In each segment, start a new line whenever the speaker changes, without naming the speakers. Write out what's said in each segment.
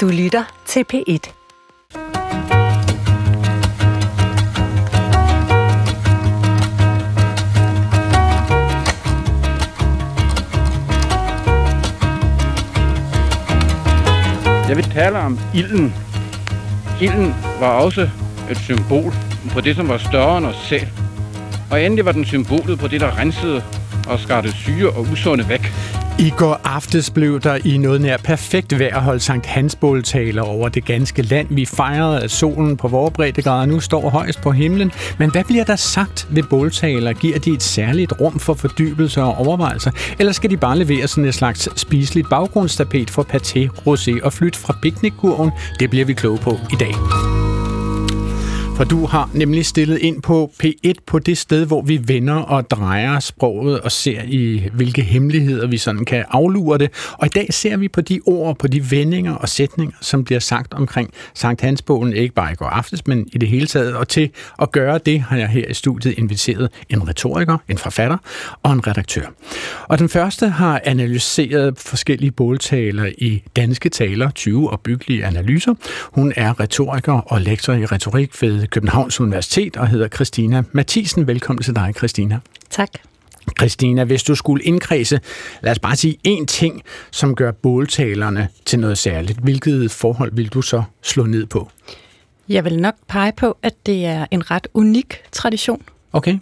Du lytter til P1.
Jeg vil tale om ilden. Ilden var også et symbol på det, som var større end os selv. Og endelig var den symbolet på det, der rensede og skar det syge og usunde væk.
I går aftes blev der i noget nær perfekt vejr holdt Sankt Hans båltaler over det ganske land. Vi fejrede, at solen på vores breddegrader nu står højst på himlen. Men hvad bliver der sagt ved båltaler? Giver de et særligt rum for fordybelse og overvejelser? Eller skal de bare levere sådan et slags spiseligt baggrundstapet for paté, rosé og flyt fra piknikkurven? Det bliver vi kloge på i dag. For du har nemlig stillet ind på P1 på det sted, hvor vi vender og drejer sproget og ser i, hvilke hemmeligheder vi sådan kan aflure det. Og i dag ser vi på de ord, på de vendinger og sætninger, som bliver sagt omkring Sankt Hansbogen, ikke bare i går aftes, men i det hele taget. Og til at gøre det har jeg her i studiet inviteret en retoriker, en forfatter og en redaktør. Og den første har analyseret forskellige båltaler i danske taler, 20 og byggelige analyser. Hun er retoriker og lektor i retorik ved Københavns Universitet og hedder Christina Mathisen. Velkommen til dig, Christina.
Tak.
Christina, hvis du skulle indkredse, lad os bare sige én ting, som gør båltalerne til noget særligt. Hvilket forhold vil du så slå ned på?
Jeg vil nok pege på, at det er en ret unik tradition.
Okay.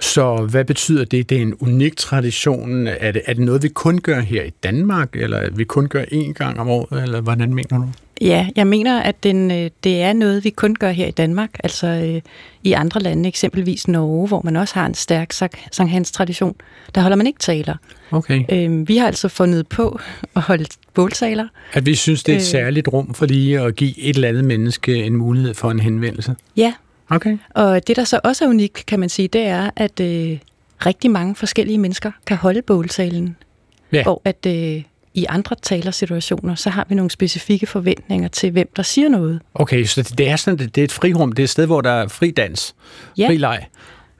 Så hvad betyder det? Det er en unik tradition. Er det, er det noget, vi kun gør her i Danmark, eller vi kun gør én gang om året, eller hvordan mener du?
Ja, jeg mener, at den, øh, det er noget, vi kun gør her i Danmark. Altså øh, i andre lande, eksempelvis Norge, hvor man også har en stærk Sankt Hans tradition, der holder man ikke taler.
Okay.
Øh, vi har altså fundet på at holde båltaler.
At vi synes, det er et øh, særligt rum for lige at give et eller andet menneske en mulighed for en henvendelse?
Ja.
Okay.
Og det, der så også er unikt, kan man sige, det er, at øh, rigtig mange forskellige mennesker kan holde båltalen. Ja. Og at øh, i andre talersituationer, så har vi nogle specifikke forventninger til, hvem der siger noget.
Okay, så det er sådan, det er et frirum, det er et sted, hvor der er fri dans,
ja.
fri leg.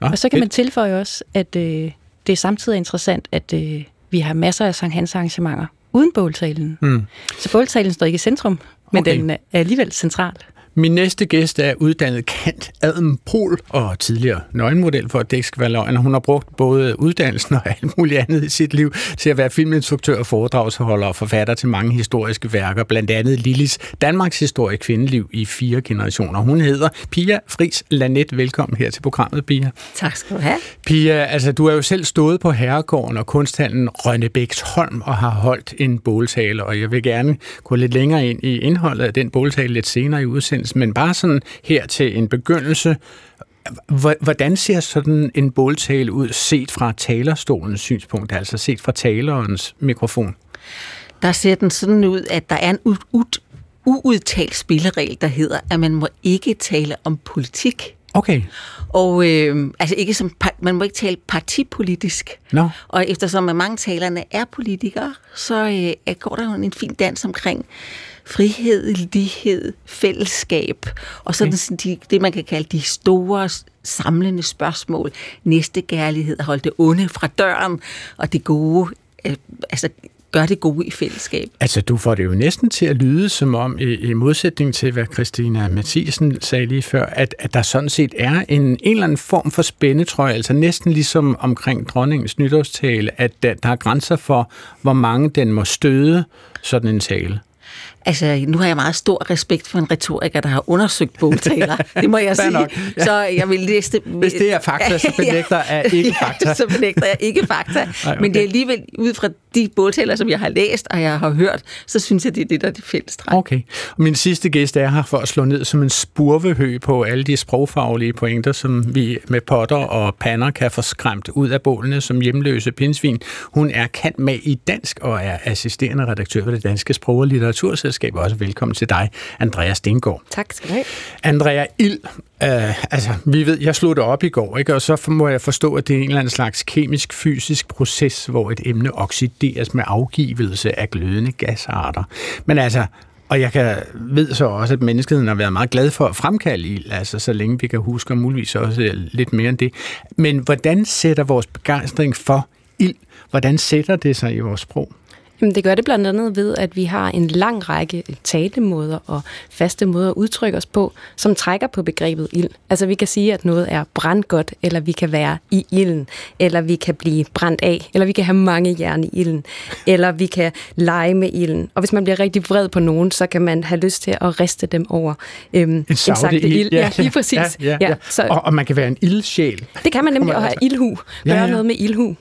Nå, og så kan man tilføje også, at øh, det er samtidig interessant, at øh, vi har masser af Sankt Hans arrangementer uden båltalen. Mm. Så båltalen står ikke i centrum, men okay. den er alligevel central.
Min næste gæst er uddannet Kant Adam Pol og tidligere nøgenmodel for, løgn. Hun har brugt både uddannelsen og alt muligt andet i sit liv til at være filminstruktør, foredragsholder og forfatter til mange historiske værker, blandt andet Lillis Danmarks historie kvindeliv i fire generationer. Hun hedder Pia Fris Lanet. Velkommen her til programmet, Pia.
Tak skal du have.
Pia, altså du er jo selv stået på Herregården og kunsthandlen Rønnebæksholm og har holdt en båltale, og jeg vil gerne gå lidt længere ind i indholdet af den båltale lidt senere i udsendelsen udsendelse, men bare sådan her til en begyndelse. Hvordan ser sådan en båltale ud set fra talerstolens synspunkt, altså set fra talerens mikrofon?
Der ser den sådan ud, at der er en uudtalt spilleregel, der hedder, at man må ikke tale om politik.
Okay.
Og øh, altså ikke som, man må ikke tale partipolitisk.
No.
Og eftersom mange talerne er politikere, så øh, går der jo en fin dans omkring frihed, lighed, fællesskab, og sådan okay. de, det, man kan kalde de store samlende spørgsmål. Næstegærlighed, holde det onde fra døren, og det gode, øh, altså gør det gode i fællesskab.
Altså, du får det jo næsten til at lyde som om, i, i modsætning til, hvad Christina Mathisen sagde lige før, at, at der sådan set er en, en eller anden form for spændetrøje, altså næsten ligesom omkring dronningens nytårstale, at der, der er grænser for, hvor mange den må støde sådan en tale.
Altså, nu har jeg meget stor respekt for en retoriker, der har undersøgt bogtaler. Det må jeg sige.
Nok,
ja. Så jeg vil læse det.
Hvis det er fakta, så benægter jeg ikke fakta.
så benægter jeg ikke fakta. Nej, okay. Men det er alligevel ud fra de bogtaler, som jeg har læst og jeg har hørt, så synes jeg, det er det, der er det fælles træk.
Okay. Og min sidste gæst er her for at slå ned som en spurvehø på alle de sprogfaglige pointer, som vi med potter og pander kan få skræmt ud af bålene som hjemløse pindsvin. Hun er kant med i dansk og er assisterende redaktør ved det Danske Sprog- og Litteraturselskab. Også velkommen til dig, Andrea Stengård.
Tak skal du have.
Andrea Ild, øh, altså vi ved, jeg slog det op i går, ikke? og så må jeg forstå, at det er en eller anden slags kemisk-fysisk proces, hvor et emne oxideres med afgivelse af glødende gasarter. Men altså, og jeg kan, ved så også, at menneskeheden har været meget glad for at fremkalde ild, altså så længe vi kan huske, og muligvis også lidt mere end det. Men hvordan sætter vores begejstring for ild, hvordan sætter det sig i vores sprog?
Det gør det blandt andet ved, at vi har en lang række talemåder og faste måder at udtrykke os på, som trækker på begrebet ild. Altså vi kan sige, at noget er brandgodt, eller vi kan være i ilden, eller vi kan blive brændt af, eller vi kan have mange jern i ilden, eller vi kan lege med ilden. Og hvis man bliver rigtig vred på nogen, så kan man have lyst til at riste dem over
øhm, en, en sagte ild. ild.
Ja, ja, lige præcis. Ja,
ja, ja. Ja, så, og, og man kan være en ildsjæl.
Det kan man nemlig, og have ildhu. Gøre ja, ja. noget med ildhu.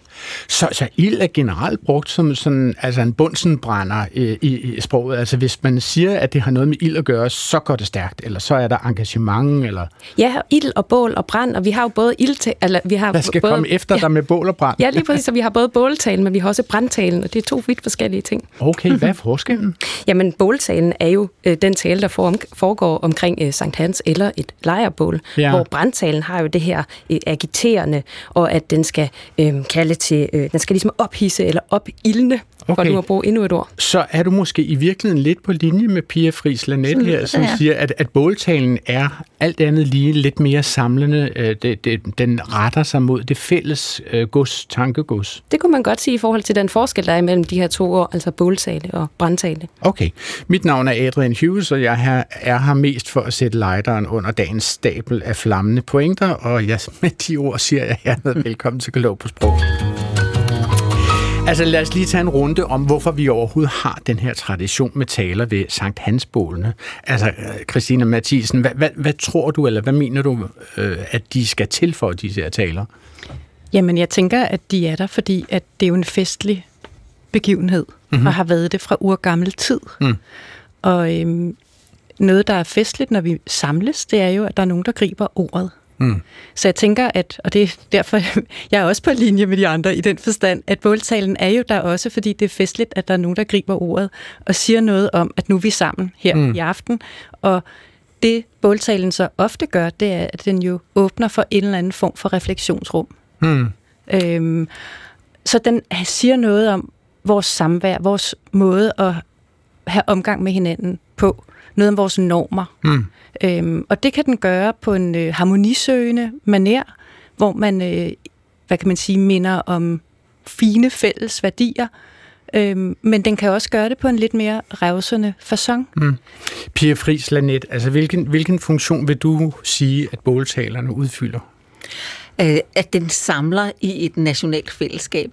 Så, så ild er generelt brugt som sådan, altså en bundsenbrænder i, i, i sproget. Altså hvis man siger, at det har noget med ild at gøre, så går det stærkt, eller så er der engagement, eller...
Ja, ild og bål og brand, og vi har jo både ild eller vi har
Der skal
både,
komme efter ja, dig med bål og brand.
Ja, lige præcis, så vi har både båltalen, men vi har også brandtalen, og det er to vidt forskellige ting.
Okay, hvad er forskellen?
Jamen, båltalen er jo øh, den tale, der foregår omkring øh, Sankt Hans eller et lejrbål, ja. hvor brandtalen har jo det her øh, agiterende, og at den skal øh, kalde til til, øh, den skal ligesom ophisse eller opildne, okay. for nu at bruge endnu et ord.
Så er du måske i virkeligheden lidt på linje med Pia Friis Lanet her, som ja. siger, at, at båltalen er alt andet lige lidt mere samlende. Øh, det, det, den retter sig mod det fælles øh, gods, tankegods.
Det kunne man godt sige i forhold til den forskel, der er mellem de her to ord, altså båltale og brandtale.
Okay. Mit navn er Adrian Hughes, og jeg er her mest for at sætte lejderen under dagens stabel af flammende pointer, og jeg, med de ord siger jeg hernede velkommen til Globus på Sprog. Altså lad os lige tage en runde om, hvorfor vi overhovedet har den her tradition med taler ved Sankt Hansbålene. Altså, Christina Mathisen, hvad, hvad, hvad tror du, eller hvad mener du, øh, at de skal til for disse her taler?
Jamen, jeg tænker, at de er der, fordi at det er jo en festlig begivenhed, mm-hmm. og har været det fra urgammel tid. Mm. Og øhm, noget, der er festligt, når vi samles, det er jo, at der er nogen, der griber ordet. Mm. Så jeg tænker, at, og det er derfor, jeg er også på linje med de andre i den forstand, at båltalen er jo der også, fordi det er festligt, at der er nogen, der griber ordet og siger noget om, at nu er vi sammen her mm. i aften. Og det båltalen så ofte gør, det er, at den jo åbner for en eller anden form for refleksionsrum. Mm. Øhm, så den siger noget om vores samvær, vores måde at have omgang med hinanden på. Noget om vores normer. Mm. Øhm, og det kan den gøre på en øh, harmonisøgende maner, hvor man, øh, hvad kan man sige, minder om fine fælles værdier, øhm, men den kan også gøre det på en lidt mere revsende façon. Mm.
Pia Friis Lanet, altså hvilken, hvilken funktion vil du sige, at båltalerne udfylder?
Øh, at den samler i et nationalt fællesskab.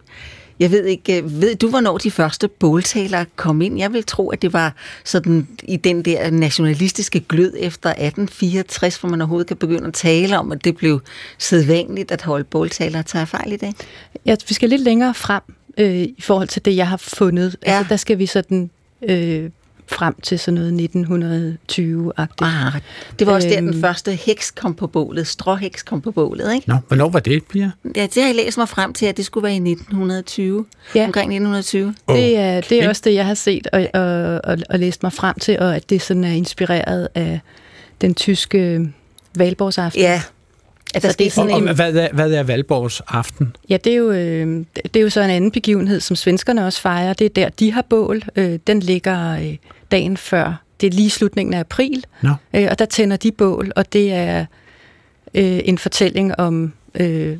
Jeg ved ikke, øh, ved du, hvornår de første båltaler kom ind? Jeg vil tro, at det var sådan i den der nationalistiske glød efter 1864, hvor man overhovedet kan begynde at tale om, at det blev sædvanligt at holde båltaler. Tager jeg fejl i det?
Ja, vi skal lidt længere frem øh, i forhold til det, jeg har fundet. Ja. Altså, der skal vi sådan øh, frem til sådan noget 1920-agtigt. Ah,
det var også der, den øhm. første heks kom på bålet, stråheks kom på bålet, ikke?
Nå, hvornår var det, Pia?
Ja, det har jeg læst mig frem til, at det skulle være i 1920, ja. omkring 1920.
Oh. Det, er, det er også det, jeg har set og, og, og, og læst mig frem til, og at det sådan er inspireret af den tyske valborgsaften.
Ja,
Altså, det er sådan og, en... og hvad, er, hvad er Valborgs aften?
Ja, det er, jo, øh, det er jo så en anden begivenhed, som svenskerne også fejrer. Det er der, de har bål. Øh, den ligger øh, dagen før. Det er lige slutningen af april. No. Øh, og der tænder de bål, og det er øh, en fortælling om øh,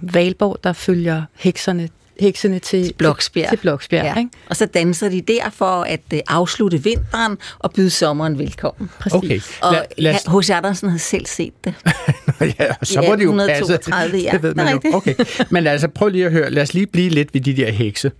Valborg, der følger hekserne heksene til
Bloksbjerg.
Til, Bloksbjerg
ja. ikke? Og så danser de der for at uh, afslutte vinteren og byde sommeren velkommen.
Præcis. Okay.
Og H.C. Andersen havde selv set det.
ja, så må det jo passe.
Ja.
Det ved man jo. Okay. Men altså, prøv lige at høre. Lad os lige blive lidt ved de der hekse.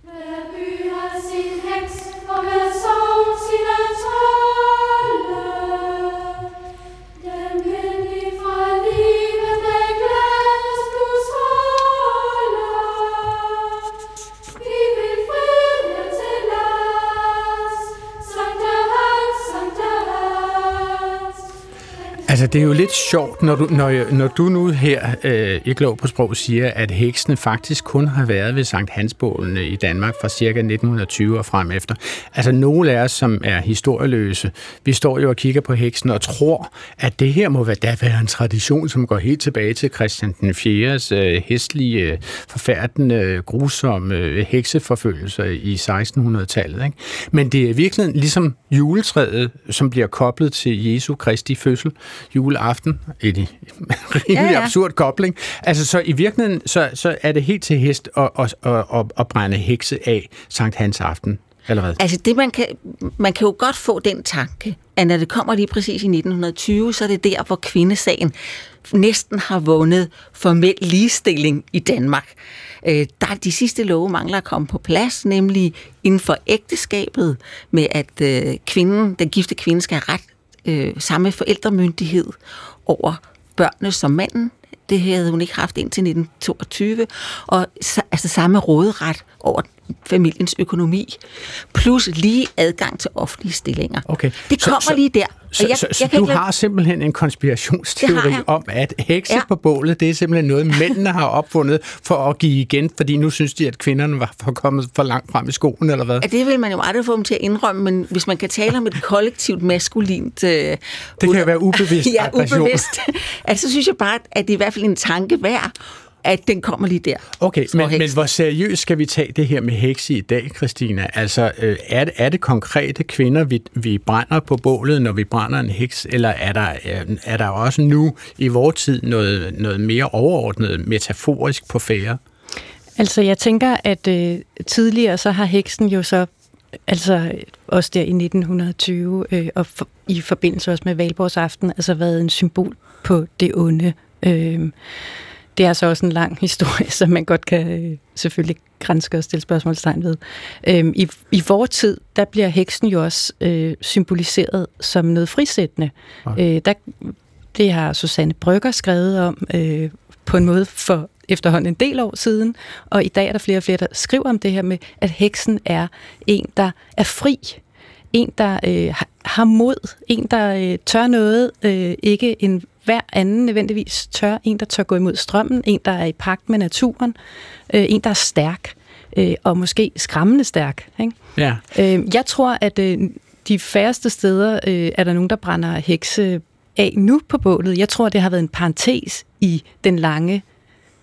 Altså, det er jo lidt sjovt, når du, når, når du nu her øh, i Glå på Sprog siger, at heksene faktisk kun har været ved Sankt Hansbålene øh, i Danmark fra ca. 1920 og frem efter. Altså, nogle af os, som er historieløse, vi står jo og kigger på heksen og tror, at det her må være, da være en tradition, som går helt tilbage til Christian den 4.s Øh, hestlige, øh, forfærdende, øh, grusomme øh, hekseforfølgelser i 1600-tallet. Ikke? Men det er virkelig ligesom juletræet, som bliver koblet til Jesu Kristi fødsel juleaften. Et rimelig ja, ja. absurd kobling. Altså, så i virkeligheden, så, så er det helt til hest at, at, at, at, at brænde hekse af Sankt Hans aften. eller hvad?
Altså det, man kan, man kan jo godt få den tanke, at når det kommer lige præcis i 1920, så er det der, hvor kvindesagen næsten har vundet formel ligestilling i Danmark. Øh, der de sidste love mangler at komme på plads, nemlig inden for ægteskabet, med at øh, kvinden, den gifte kvinde skal have ret øh, samme forældremyndighed over børnene som manden. Det havde hun ikke haft indtil 1922. Og altså samme råderet over familiens økonomi, plus lige adgang til offentlige stillinger.
Okay.
Det kommer så, lige der.
Så, jeg, så, så jeg du lade... har simpelthen en konspirationsteori om, at hekse ja. på bålet, det er simpelthen noget, mændene har opfundet for at give igen, fordi nu synes de, at kvinderne var for kommet for langt frem i skoen, eller hvad?
Ja, det vil man jo aldrig få dem til at indrømme, men hvis man kan tale om et kollektivt maskulint... Øh, det
kan være ubevidst
Ja, ubevidst. altså, så synes jeg bare, at det er i hvert fald en tanke værd at den kommer lige der.
Okay, men, men hvor seriøst skal vi tage det her med hekse i dag, Christina? Altså, øh, er, det, er det konkrete kvinder, vi, vi brænder på bålet, når vi brænder en heks, eller er der, øh, er der også nu i vores tid noget, noget mere overordnet metaforisk på færre?
Altså, jeg tænker, at øh, tidligere så har heksen jo så altså også der i 1920, øh, og for, i forbindelse også med Valborgsaften, altså været en symbol på det onde. Øh, det er så også en lang historie, som man godt kan øh, selvfølgelig grænske og stille spørgsmålstegn ved. Øhm, i, I vores tid, der bliver heksen jo også øh, symboliseret som noget frisættende. Okay. Øh, der, det har Susanne Brygger skrevet om øh, på en måde for efterhånden en del år siden, og i dag er der flere og flere, der skriver om det her med, at heksen er en, der er fri, en, der øh, har mod, en, der øh, tør noget, øh, ikke en hver anden nødvendigvis tør, en, der tør gå imod strømmen, en, der er i pagt med naturen, øh, en, der er stærk, øh, og måske skræmmende stærk. Ikke?
Ja.
Øh, jeg tror, at øh, de færreste steder øh, er der nogen, der brænder hekse af nu på bålet. Jeg tror, det har været en parentes i den lange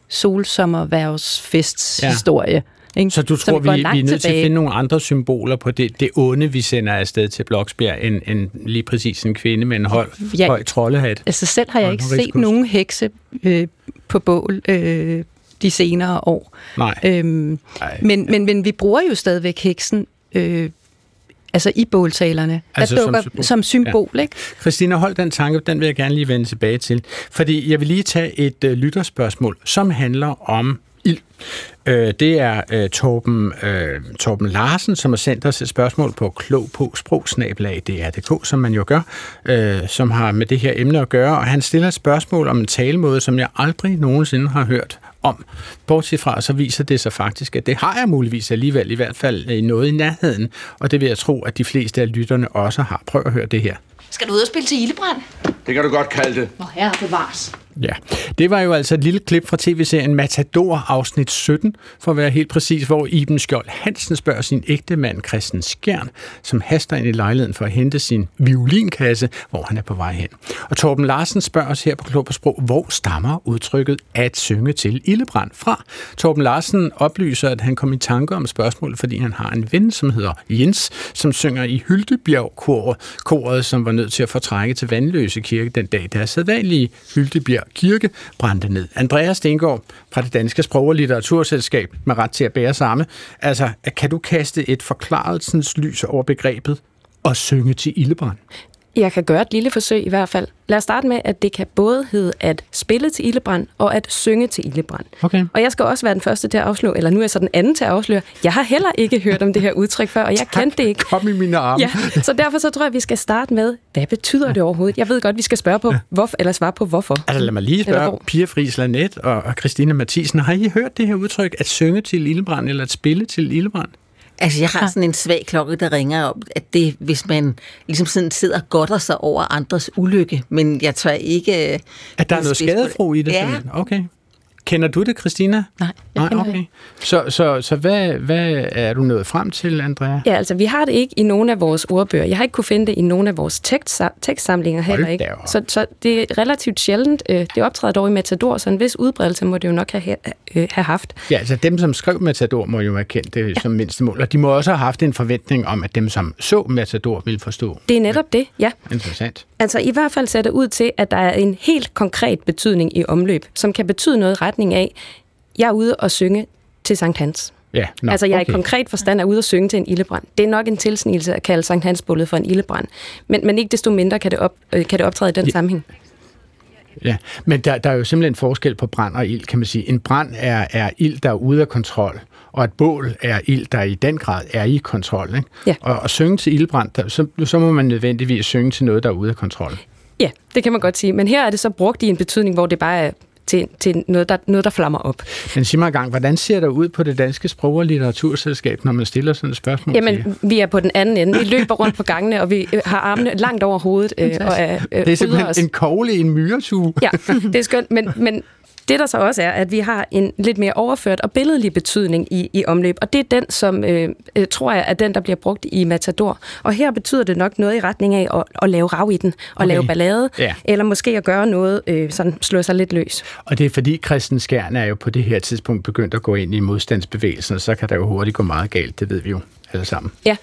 solsommerværvsfests ja. historie.
Ikke? Så du tror, vi, vi er nødt tilbage. til at finde nogle andre symboler på det, det onde, vi sender afsted til Bloksbjerg, end, end lige præcis en kvinde med en høj, jeg, høj troldehat?
Altså selv har jeg ikke set nogen hekse øh, på bål øh, de senere år.
Nej.
Øhm, Nej. Men, men, men vi bruger jo stadigvæk heksen øh, altså i båltalerne, altså der dukker som symbol, som symbol ja. ikke?
Christina, hold den tanke, den vil jeg gerne lige vende tilbage til. Fordi jeg vil lige tage et uh, lytterspørgsmål, som handler om ild. Øh, det er øh, Torben, øh, Torben Larsen, som har sendt os et spørgsmål på klog på sprogsnabelag.dr.dk, som man jo gør, øh, som har med det her emne at gøre, og han stiller et spørgsmål om en talemåde, som jeg aldrig nogensinde har hørt om. Bortset fra, så viser det sig faktisk, at det har jeg muligvis alligevel, i hvert fald i noget i nærheden, og det vil jeg tro, at de fleste af lytterne også har. Prøv at høre det her.
Skal du ud og spille til Ildebrand?
Det kan du godt kalde det.
Nå, herre bevares.
Ja, det var jo altså et lille klip fra tv-serien Matador afsnit 17, for at være helt præcis, hvor Iben Skjold Hansen spørger sin ægte mand Christian Skjern, som haster ind i lejligheden for at hente sin violinkasse, hvor han er på vej hen. Og Torben Larsen spørger os her på Klog på Sprog, hvor stammer udtrykket at synge til ildebrand fra? Torben Larsen oplyser, at han kom i tanke om spørgsmålet, fordi han har en ven, som hedder Jens, som synger i Hyldebjerg-koret, koret, som var nødt til at fortrække til Vandløse Kirke den dag, der er sædvanlige Hyldebjerg Kirke brændte ned. Andreas Stengård fra det Danske Sprog- og Litteraturselskab med ret til at bære samme. Altså, kan du kaste et forklarelsens lys over begrebet og synge til ildebrand?
Jeg kan gøre et lille forsøg i hvert fald. Lad os starte med, at det kan både hedde at spille til ildebrand og at synge til ildebrand.
Okay.
Og jeg skal også være den første til at afsløre, eller nu er jeg så den anden til at afsløre, jeg har heller ikke hørt om det her udtryk før, og jeg tak. kendte det ikke.
Kom i mine arme.
Ja, så derfor så tror jeg, at vi skal starte med, hvad betyder det overhovedet? Jeg ved godt, vi skal spørge på, hvorfor, eller svare på hvorfor.
Altså lad mig lige spørge Pia Friis Lanet og, Christina Mathisen, har I hørt det her udtryk, at synge til ildebrand eller at spille til ildebrand?
Altså, jeg har sådan en svag klokke, der ringer op, at det, hvis man ligesom sådan sidder og godter sig over andres ulykke, men jeg tør ikke...
At der er noget skadefro i det?
Ja.
Okay. Kender du det, Christina?
Nej, jeg Nej okay.
Det. Så, så, så hvad, hvad er du nået frem til, Andrea?
Ja, altså vi har det ikke i nogen af vores ordbøger. Jeg har ikke kunne finde det i nogen af vores tekst, tekstsamlinger heller ikke. Så, så det er relativt sjældent. Øh, det optræder dog i Matador, så en vis udbredelse må det jo nok have, øh, have haft.
Ja, altså dem, som skrev Matador, må jo have kendt det ja. som mindste mål. Og de må også have haft en forventning om, at dem, som så Matador, ville forstå.
Det er netop det, ja.
Interessant.
Altså i hvert fald ser det ud til, at der er en helt konkret betydning i omløb, som kan betyde noget i retning af, jeg er ude og synge til Sankt Hans. Ja, no, altså jeg okay. i konkret forstand er ude at synge til en ildebrand. Det er nok en tilsnigelse at kalde Sankt Hans for en ildebrand. Men, men ikke desto mindre kan det, op, øh, kan det optræde i den ja. sammenhæng.
Ja, men der, der er jo simpelthen forskel på brand og ild, kan man sige. En brand er, er ild, der er ude af kontrol, og et bål er ild, der i den grad er i kontrol. Ikke? Ja. Og at synge til ildbrand, der, så, så må man nødvendigvis synge til noget, der er ude af kontrol.
Ja, det kan man godt sige. Men her er det så brugt i en betydning, hvor det bare er til, til noget, der, noget, der flammer op.
Men sig mig gang, hvordan ser det ud på det danske sprog- og litteraturselskab, når man stiller sådan et spørgsmål
Jamen, vi er på den anden ende. Vi løber rundt på gangene, og vi har armene langt over hovedet. Øh, og er,
øh, det er simpelthen os. en kogle i en myretue.
Ja, det er skønt, men, men det der så også er, at vi har en lidt mere overført og billedlig betydning i, i omløb, og det er den, som øh, øh, tror jeg er den, der bliver brugt i Matador. Og her betyder det nok noget i retning af at, at lave rav i den, og okay. lave ballade, ja. eller måske at gøre noget, øh, sådan slå sig lidt løs.
Og det er fordi Christen Skjern er jo på det her tidspunkt begyndt at gå ind i modstandsbevægelsen, og så kan der jo hurtigt gå meget galt, det ved vi jo alle sammen.
Ja,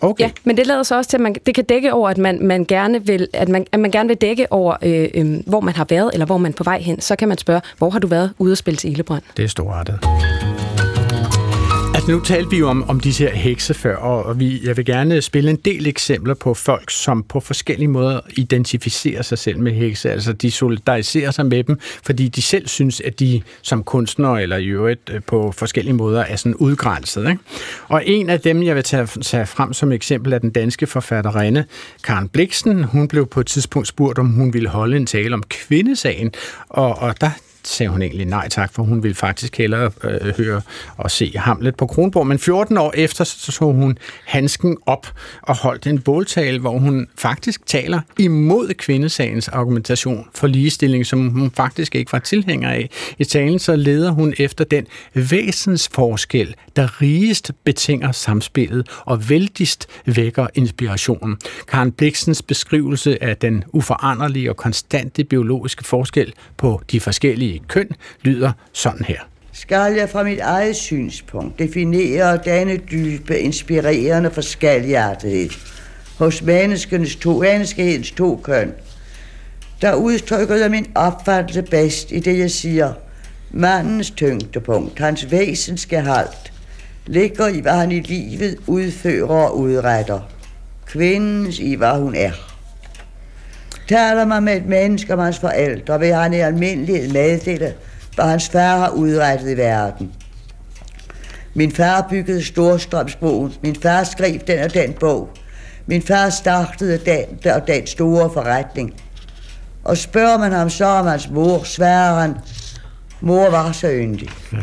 Okay. Ja, men det lader så også til, at man, det kan dække over, at man, man gerne vil, at man, at man gerne vil dække over, øh, øh, hvor man har været, eller hvor man er på vej hen. Så kan man spørge, hvor har du været ude at spille til Ildebrand?
Det er storartet. Nu talte vi jo om, om disse her hekse før, og vi, jeg vil gerne spille en del eksempler på folk, som på forskellige måder identificerer sig selv med hekse. Altså de solidariserer sig med dem, fordi de selv synes, at de som kunstnere eller i øvrigt øh, på forskellige måder er sådan udgrænset. Ikke? Og en af dem, jeg vil tage, tage frem som eksempel, er den danske forfatterinde Karen Bliksen. Hun blev på et tidspunkt spurgt, om hun ville holde en tale om kvindesagen, og, og der sagde hun egentlig nej tak, for hun ville faktisk hellere øh, høre og se Hamlet på Kronborg. Men 14 år efter, så tog hun handsken op og holdt en båltale, hvor hun faktisk taler imod kvindesagens argumentation for ligestilling, som hun faktisk ikke var tilhænger af. I talen så leder hun efter den væsensforskel, der rigest betinger samspillet og vældigst vækker inspirationen. Karen Bliksens beskrivelse af den uforanderlige og konstante biologiske forskel på de forskellige køn lyder sådan her.
Skal jeg fra mit eget synspunkt definere denne dybe, inspirerende forskelligartighed hos menneskenes to, menneskehedens to køn, der udtrykker jeg min opfattelse bedst i det, jeg siger. Mandens tyngdepunkt, hans væsensgehalt, ligger i, hvad han i livet udfører og udretter. Kvindens i, hvad hun er. Taler man med et menneske om hans forældre, vil han i almindelighed meddele, hvad hans far har udrettet i verden. Min far byggede Storstrømsbroen. Min far skrev den og den bog. Min far startede den og den store forretning. Og spørger man ham så om hans mor, sværer han, Mor var så yndig. Ja.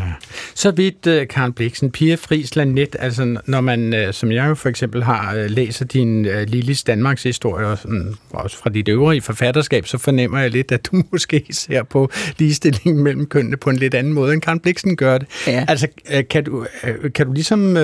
Så vidt, uh, Karen Bliksen, Pia Friesland Net, altså når man, uh, som jeg jo for eksempel har, uh, læser din Lillis Danmarks historie, og sådan, også fra dit øvrige forfatterskab, så fornemmer jeg lidt, at du måske ser på ligestillingen mellem kønnene på en lidt anden måde, end Karen Bliksen gør det. Ja. Altså, kan du, kan du ligesom,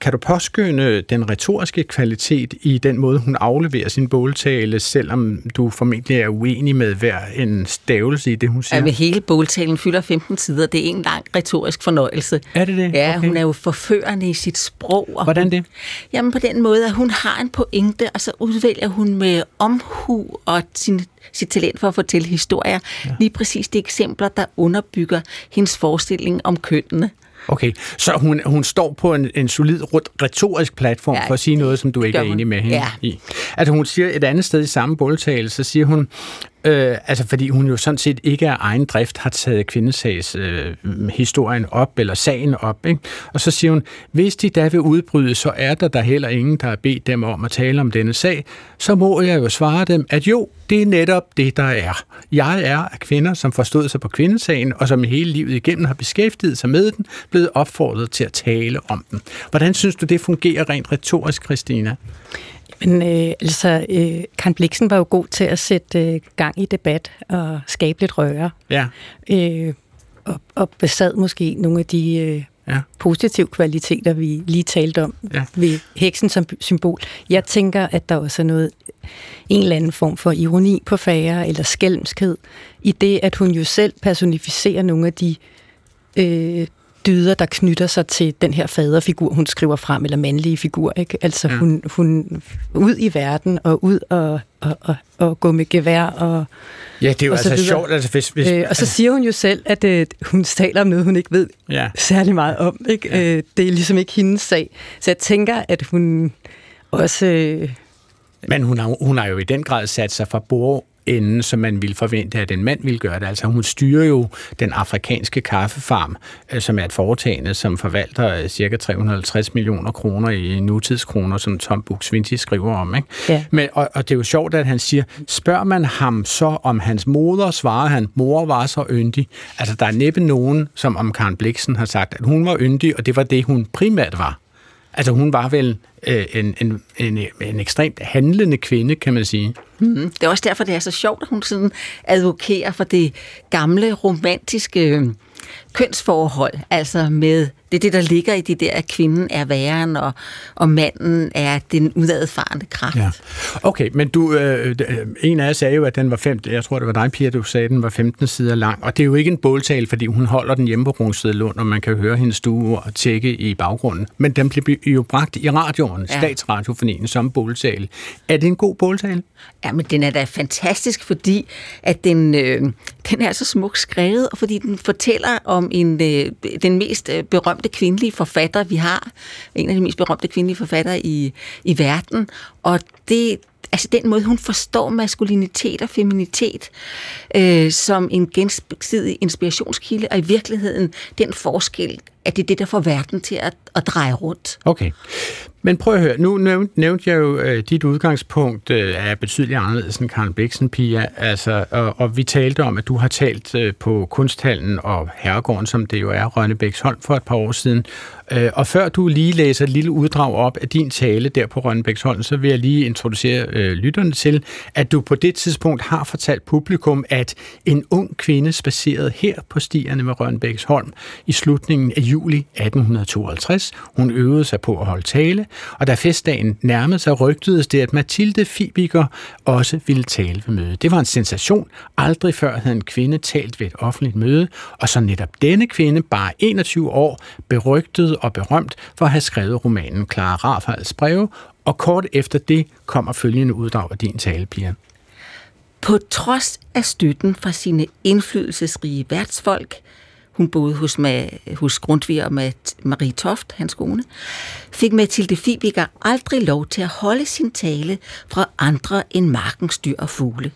kan du påskynde den retoriske kvalitet i den måde, hun afleverer sin båltale, selvom du formentlig er uenig med hver en stavelse i det, hun siger?
Ja, med hele båltalen fylder fylder 15 sider. Det er en lang retorisk fornøjelse.
Er det det?
Ja, okay. hun er jo forførende i sit sprog.
Og Hvordan
hun,
det?
Jamen på den måde, at hun har en pointe, og så udvælger hun med omhu og sin, sit talent for at fortælle historier. Ja. Lige præcis de eksempler, der underbygger hendes forestilling om kønnene.
Okay, så hun, hun står på en, en solid retorisk platform ja, for at sige noget, som du ikke er enig med hende ja. i. Altså hun siger et andet sted i samme boldtale, så siger hun, Øh, altså fordi hun jo sådan set ikke af egen drift har taget kvindesags øh, historien op, eller sagen op. Ikke? Og så siger hun, hvis de da vil udbryde, så er der der heller ingen, der har bedt dem om at tale om denne sag. Så må jeg jo svare dem, at jo, det er netop det, der er. Jeg er af kvinder, som forstod sig på kvindesagen, og som hele livet igennem har beskæftiget sig med den, blevet opfordret til at tale om den. Hvordan synes du, det fungerer rent retorisk, Christina?
Men øh, altså, øh, Karen Bliksen var jo god til at sætte øh, gang i debat og skabe lidt røre.
Ja.
Øh, og, og besad måske nogle af de øh, ja. positive kvaliteter, vi lige talte om ja. ved heksen som symbol. Jeg tænker, at der også er noget, en eller anden form for ironi på færre, eller skælmskhed, i det, at hun jo selv personificerer nogle af de øh, dyder, der knytter sig til den her faderfigur, hun skriver frem, eller mandlige figur. Ikke? Altså ja. hun, hun ud i verden, og ud og, og, og, og gå med gevær. Og,
ja, det er jo altså videre. sjovt. Altså, hvis, hvis,
øh, og så siger hun jo selv, at øh, hun taler om noget, hun ikke ved ja. særlig meget om. Ikke? Ja. Øh, det er ligesom ikke hendes sag. Så jeg tænker, at hun også... Øh,
men hun har, hun har jo i den grad sat sig fra bord enden, som man ville forvente, at en mand ville gøre det. Altså hun styrer jo den afrikanske kaffefarm, øh, som er et foretagende, som forvalter øh, cirka 350 millioner kroner i nutidskroner, som Tom Buk-Swienty skriver om. Ikke? Ja. Men, og, og det er jo sjovt, at han siger, spørger man ham så om hans moder, svarer han, mor var så yndig. Altså der er næppe nogen, som om Karen Bliksen har sagt, at hun var yndig, og det var det, hun primært var. Altså hun var vel øh, en, en, en, en ekstremt handlende kvinde, kan man sige.
Mm. Det er også derfor, det er så sjovt, at hun sådan advokerer for det gamle romantiske øh, kønsforhold, altså med det det, der ligger i det der, at kvinden er væren, og, og manden er den udadfarende kraft. Ja.
Okay, men du, øh, øh, en af jer sagde jo, at den var 15, jeg tror, det var dig, Pia, du sagde, at den var 15 sider lang, og det er jo ikke en båltale, fordi hun holder den hjemme på Rungsted Lund, og man kan høre hendes stue og tjekke i baggrunden. Men den bliver jo bragt i radioen, ja. statsradiofonien, som båltale. Er det en god båltale?
Ja, men den er da fantastisk, fordi at den, øh, den er så smukt skrevet, og fordi den fortæller om en, øh, den mest øh, berømte kvindelige forfatter, vi har. En af de mest berømte kvindelige forfattere i, i verden. Og det, altså den måde, hun forstår maskulinitet og feminitet øh, som en gensidig inspirationskilde, og i virkeligheden den forskel, at det er det, der får verden til at, at dreje rundt.
Okay. Men prøv at høre, nu nævnte jeg jo, at dit udgangspunkt øh, er betydeligt anderledes end Karen Bliksen, Pia. Altså, og, og vi talte om, at du har talt øh, på Kunsthallen og Herregården, som det jo er, Rønnebæksholm for et par år siden. Og før du lige læser et lille uddrag op af din tale der på Rønnebæksholm, så vil jeg lige introducere øh, lytterne til, at du på det tidspunkt har fortalt publikum, at en ung kvinde spacerede her på stierne ved Rønnebæksholm i slutningen af juli 1852. Hun øvede sig på at holde tale, og da festdagen nærmede sig, rygtedes det, at Mathilde Fibiger også ville tale ved mødet. Det var en sensation. Aldrig før havde en kvinde talt ved et offentligt møde, og så netop denne kvinde, bare 21 år, berygtet og berømt for at have skrevet romanen Clara Rafals breve, og kort efter det kommer følgende uddrag af din tale, Pia.
På trods af støtten fra sine indflydelsesrige værtsfolk, hun boede hos, med, hos Grundtvig og med Marie Toft, hans kone, fik Mathilde Fibiger aldrig lov til at holde sin tale fra andre end markens dyr og fugle.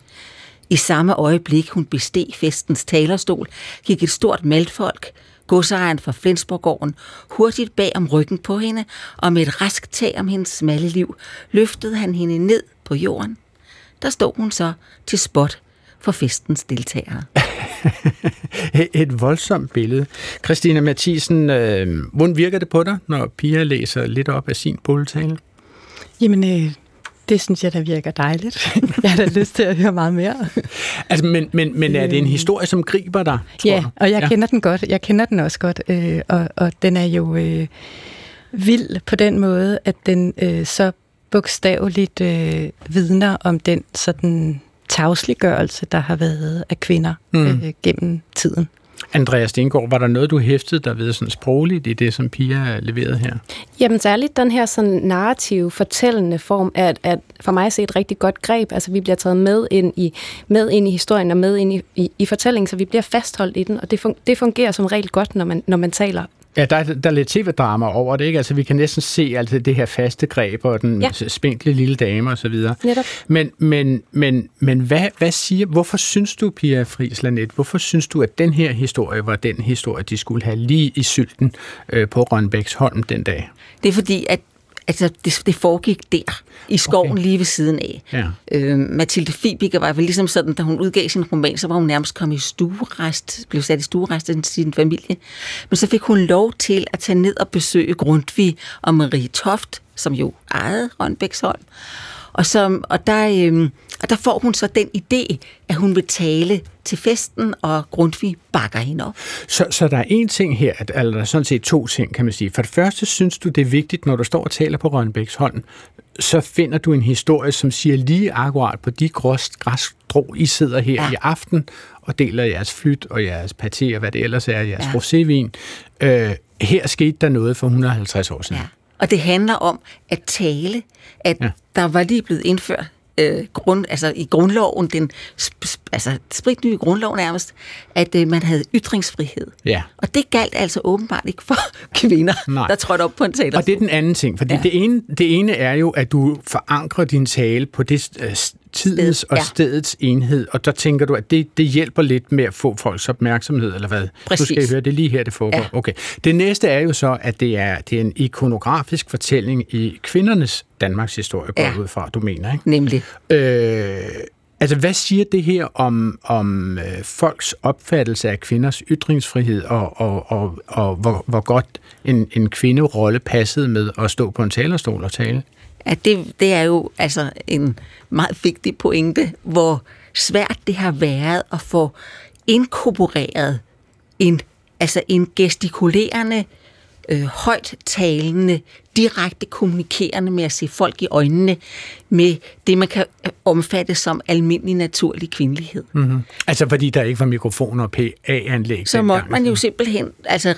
I samme øjeblik, hun besteg festens talerstol, gik et stort meldfolk, godsejeren fra Flensborggården, hurtigt bag om ryggen på hende, og med et rask tag om hendes smalle liv, løftede han hende ned på jorden. Der stod hun så til spot for festens deltagere.
Et voldsomt billede. Christina Mathisen, øh, hvordan virker det på dig, når Pia læser lidt op af sin bulletale?
Jamen, øh, det synes jeg, der virker dejligt. jeg har da lyst til at høre meget mere.
altså, men, men, men er det en øh. historie, som griber dig?
Tror ja, og jeg ja. kender den godt. Jeg kender den også godt, øh, og, og den er jo øh, vild på den måde, at den øh, så bogstaveligt øh, vidner om den sådan tavsliggørelse, der har været af kvinder mm. øh, gennem tiden.
Andreas Stengård, var der noget, du hæftede der ved sådan sprogligt i det, som Pia leverede her?
Jamen særligt den her sådan narrative, fortællende form, er, er for mig set et rigtig godt greb. Altså vi bliver taget med ind i, med ind i historien og med ind i, i, i fortællingen, så vi bliver fastholdt i den, og det, fun, det fungerer som regel godt, når man, når man taler
Ja, der er, der er lidt tv-drama over det, ikke? Altså, vi kan næsten se altså, det her faste greb og den ja. spinkle lille dame og så videre. Netop. Men, men, men, men hvad, hvad siger, hvorfor synes du, Pia Friis Lanet, hvorfor synes du, at den her historie var den historie, de skulle have lige i sylten øh, på Rønbæksholm den dag?
Det er fordi, at altså, det, det foregik der, i skoven okay. lige ved siden af. Ja. Øh, Mathilde Fibiger var vel ligesom sådan, da hun udgav sin roman, så var hun nærmest kommet i stuerest, blev sat i stuerest af sin familie. Men så fik hun lov til at tage ned og besøge Grundtvig og Marie Toft, som jo ejede Rønbæksholm. Og, så, og, der, øhm, og der får hun så den idé, at hun vil tale til festen, og Grundtvig bakker hende op.
Så, så der er en ting her, at, eller der er sådan set to ting, kan man sige. For det første synes du, det er vigtigt, når du står og taler på Rønbæks så finder du en historie, som siger lige akkurat på de græsstrå, I sidder her ja. i aften, og deler jeres flyt og jeres paté og hvad det ellers er, jeres ja. rosévin. Øh, her skete der noget for 150 år siden. Ja.
Og det handler om at tale, at ja. der var lige blevet indført øh, grund, altså i grundloven, den altså spritnye grundlov nærmest, at øh, man havde ytringsfrihed.
Ja.
Og det galt altså åbenbart ikke for kvinder, Nej. der trådte op på en talerstol.
Og det er den anden ting, for ja. det, ene, det ene er jo, at du forankrer din tale på det øh, tidens Sted, og ja. stedets enhed, og der tænker du, at det, det hjælper lidt med at få folks opmærksomhed, eller hvad?
Præcis.
Du skal høre, det lige her, det foregår. Ja. Okay. Det næste er jo så, at det er, det er en ikonografisk fortælling i kvindernes Danmarks historie, går ja. ud fra, du mener, ikke?
Nemlig.
Øh, altså, hvad siger det her om, om øh, folks opfattelse af kvinders ytringsfrihed, og, og, og, og hvor, hvor godt en, en kvinderolle passede med at stå på en talerstol og tale?
At det, det er jo altså en meget vigtig pointe, hvor svært det har været at få inkorporeret en, altså en gestikulerende, øh, højt talende, direkte kommunikerende med at se folk i øjnene med det, man kan omfatte som almindelig naturlig kvindelighed.
Mm-hmm. Altså fordi der ikke var mikrofoner og PA-anlæg?
Så måtte man jo simpelthen altså,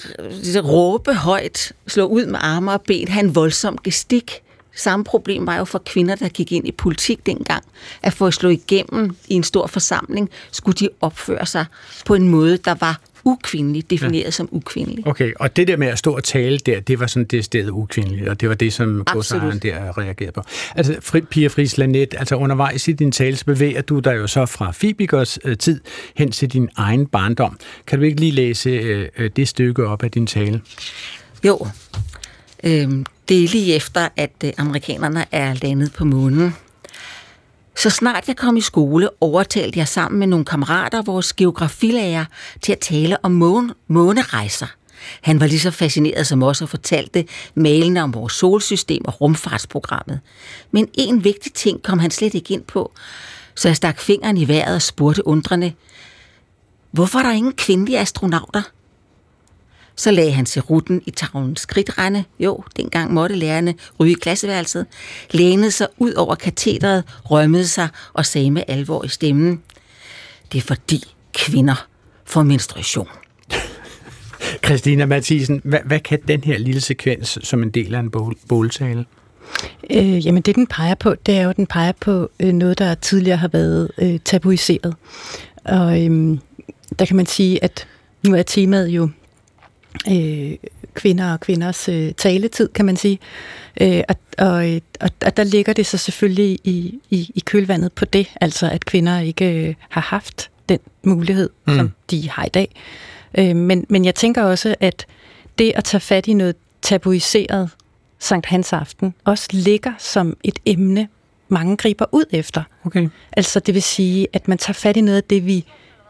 råbe højt, slå ud med arme og ben, have en voldsom gestik, Samme problem var jo for kvinder, der gik ind i politik dengang, at for at slå igennem i en stor forsamling, skulle de opføre sig på en måde, der var ukvindelig, defineret ja. som ukvindelig.
Okay, og det der med at stå og tale der, det var sådan det sted ukvindeligt, og det var det, som godsejeren der reagerede på. Altså, Fri, Pia Friis Lanet, altså undervejs i din tale, så bevæger du dig jo så fra Fibikers øh, tid hen til din egen barndom. Kan du ikke lige læse øh, øh det stykke op af din tale?
Jo, Øhm, det er lige efter, at øh, amerikanerne er landet på månen. Så snart jeg kom i skole, overtalte jeg sammen med nogle kammerater vores geografilærer til at tale om måne, månerejser. Han var lige så fascineret som os og fortalte malene om vores solsystem og rumfartsprogrammet. Men en vigtig ting kom han slet ikke ind på, så jeg stak fingeren i vejret og spurgte undrende, hvorfor er der ingen kvindelige astronauter? Så lagde han sig ruten i tavlens skridtrende. Jo, dengang måtte lærerne ryge i klasseværelset. Lænede sig ud over katedret, rømmede sig og sagde med alvor i stemmen. Det er fordi kvinder får menstruation.
Christina Mathisen, hvad, hvad kan den her lille sekvens som en del af en båltale?
Øh, jamen det, den peger på, det er jo, at den peger på øh, noget, der tidligere har været øh, tabuiseret. Og øh, der kan man sige, at nu er temaet jo øh, kvinder og kvinders øh, taletid, kan man sige. Øh, og, og, og, og der ligger det så selvfølgelig i, i, i kølvandet på det, altså at kvinder ikke øh, har haft den mulighed, mm. som de har i dag. Øh, men, men jeg tænker også, at det at tage fat i noget tabuiseret Sankt Hans Aften også ligger som et emne, mange griber ud efter.
Okay.
Altså det vil sige, at man tager fat i noget af det, vi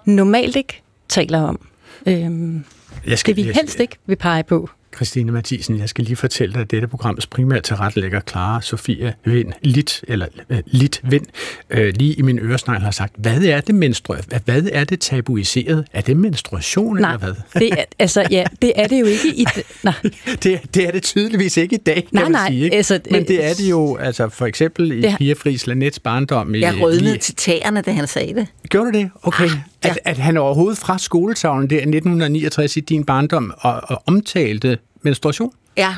normalt ikke taler om. Øhm, jeg skal, det vi helst ikke vil pege på.
Christine Mathisen, jeg skal lige fortælle dig, at dette programs primært tilrettelægger Clara Sofia Vind, Lit, eller uh, Lit Vind, uh, lige i min øresnegl har sagt, hvad er det menstru- hvad er det tabuiseret? Er det menstruation
Nej,
eller hvad?
det er, altså, ja, det er det jo ikke i... Nej.
det, det er det tydeligvis ikke i dag,
nej,
kan
man nej,
sige. Ikke?
Altså,
Men det er det jo, altså for eksempel i Pia Friis Lanets barndom. I,
jeg rødnede til tæerne, da han sagde det.
Gjorde du det? Okay. Ah, ja. at, at han overhovedet fra skoletavlen der i 1969 i din barndom og, og omtalte menstruation?
Jeg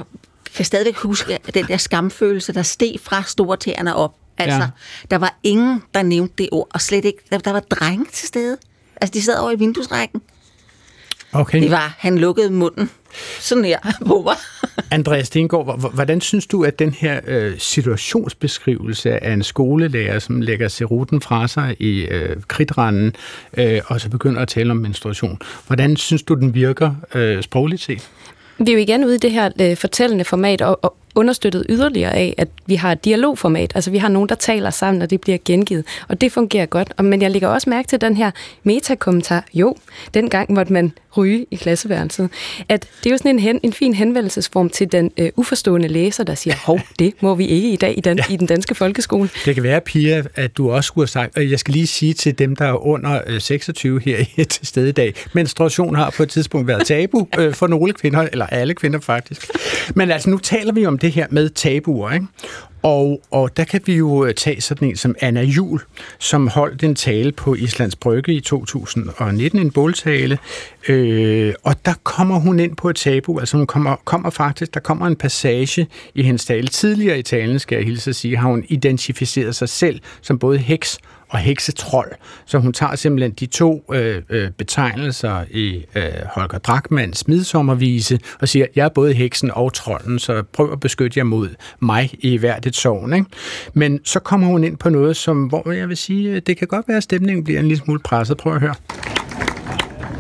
kan stadigvæk huske den der skamfølelse, der steg fra store tæerne op. Altså, ja. der var ingen, der nævnte det ord, og slet ikke, der, der var drenge til stede. Altså, de sad over i vinduesrækken.
Okay.
Det var, han lukkede munden sådan her på mig.
Andreas Stengård, hvordan synes du, at den her øh, situationsbeskrivelse af en skolelærer, som lægger seruten fra sig i øh, kridtranden, øh, og så begynder at tale om menstruation, hvordan synes du, den virker øh, sprogligt set?
Vi er jo igen ude i det her øh, fortællende format, og, og understøttet yderligere af, at vi har et dialogformat. Altså vi har nogen, der taler sammen, og det bliver gengivet. Og det fungerer godt. Men jeg lægger også mærke til den her metakommentar. Jo, dengang måtte man ryge i klasseværelset. At det er jo sådan en, hen, en fin henvendelsesform til den øh, uforstående læser, der siger, hov, det må vi ikke i dag i den, ja. i den danske folkeskole.
Det kan være, Pia, at du også skulle have sagt, og jeg skal lige sige til dem, der er under 26 øh, her til stede i dag, menstruation har på et tidspunkt været tabu øh, for nogle kvinder, eller alle kvinder faktisk. Men altså, nu taler vi om det her med tabuer, ikke? Og, og der kan vi jo øh, tage sådan en som Anna Jul, som holdt en tale på Islands Brygge i 2019, en båltale. Øh, og der kommer hun ind på et tabu, altså hun kommer, kommer faktisk, der kommer en passage i hendes tale. Tidligere i talen, skal jeg hilse at sige, har hun identificeret sig selv som både heks og heksetrold. Så hun tager simpelthen de to øh, øh, betegnelser i øh, Holger Drachmanns midsommervise og siger, jeg er både heksen og trolden, så prøv at beskytte jer mod mig i hvert et sovn. Ikke? Men så kommer hun ind på noget, som, hvor jeg vil sige, øh, det kan godt være, at stemningen bliver en lille smule presset. Prøv at høre.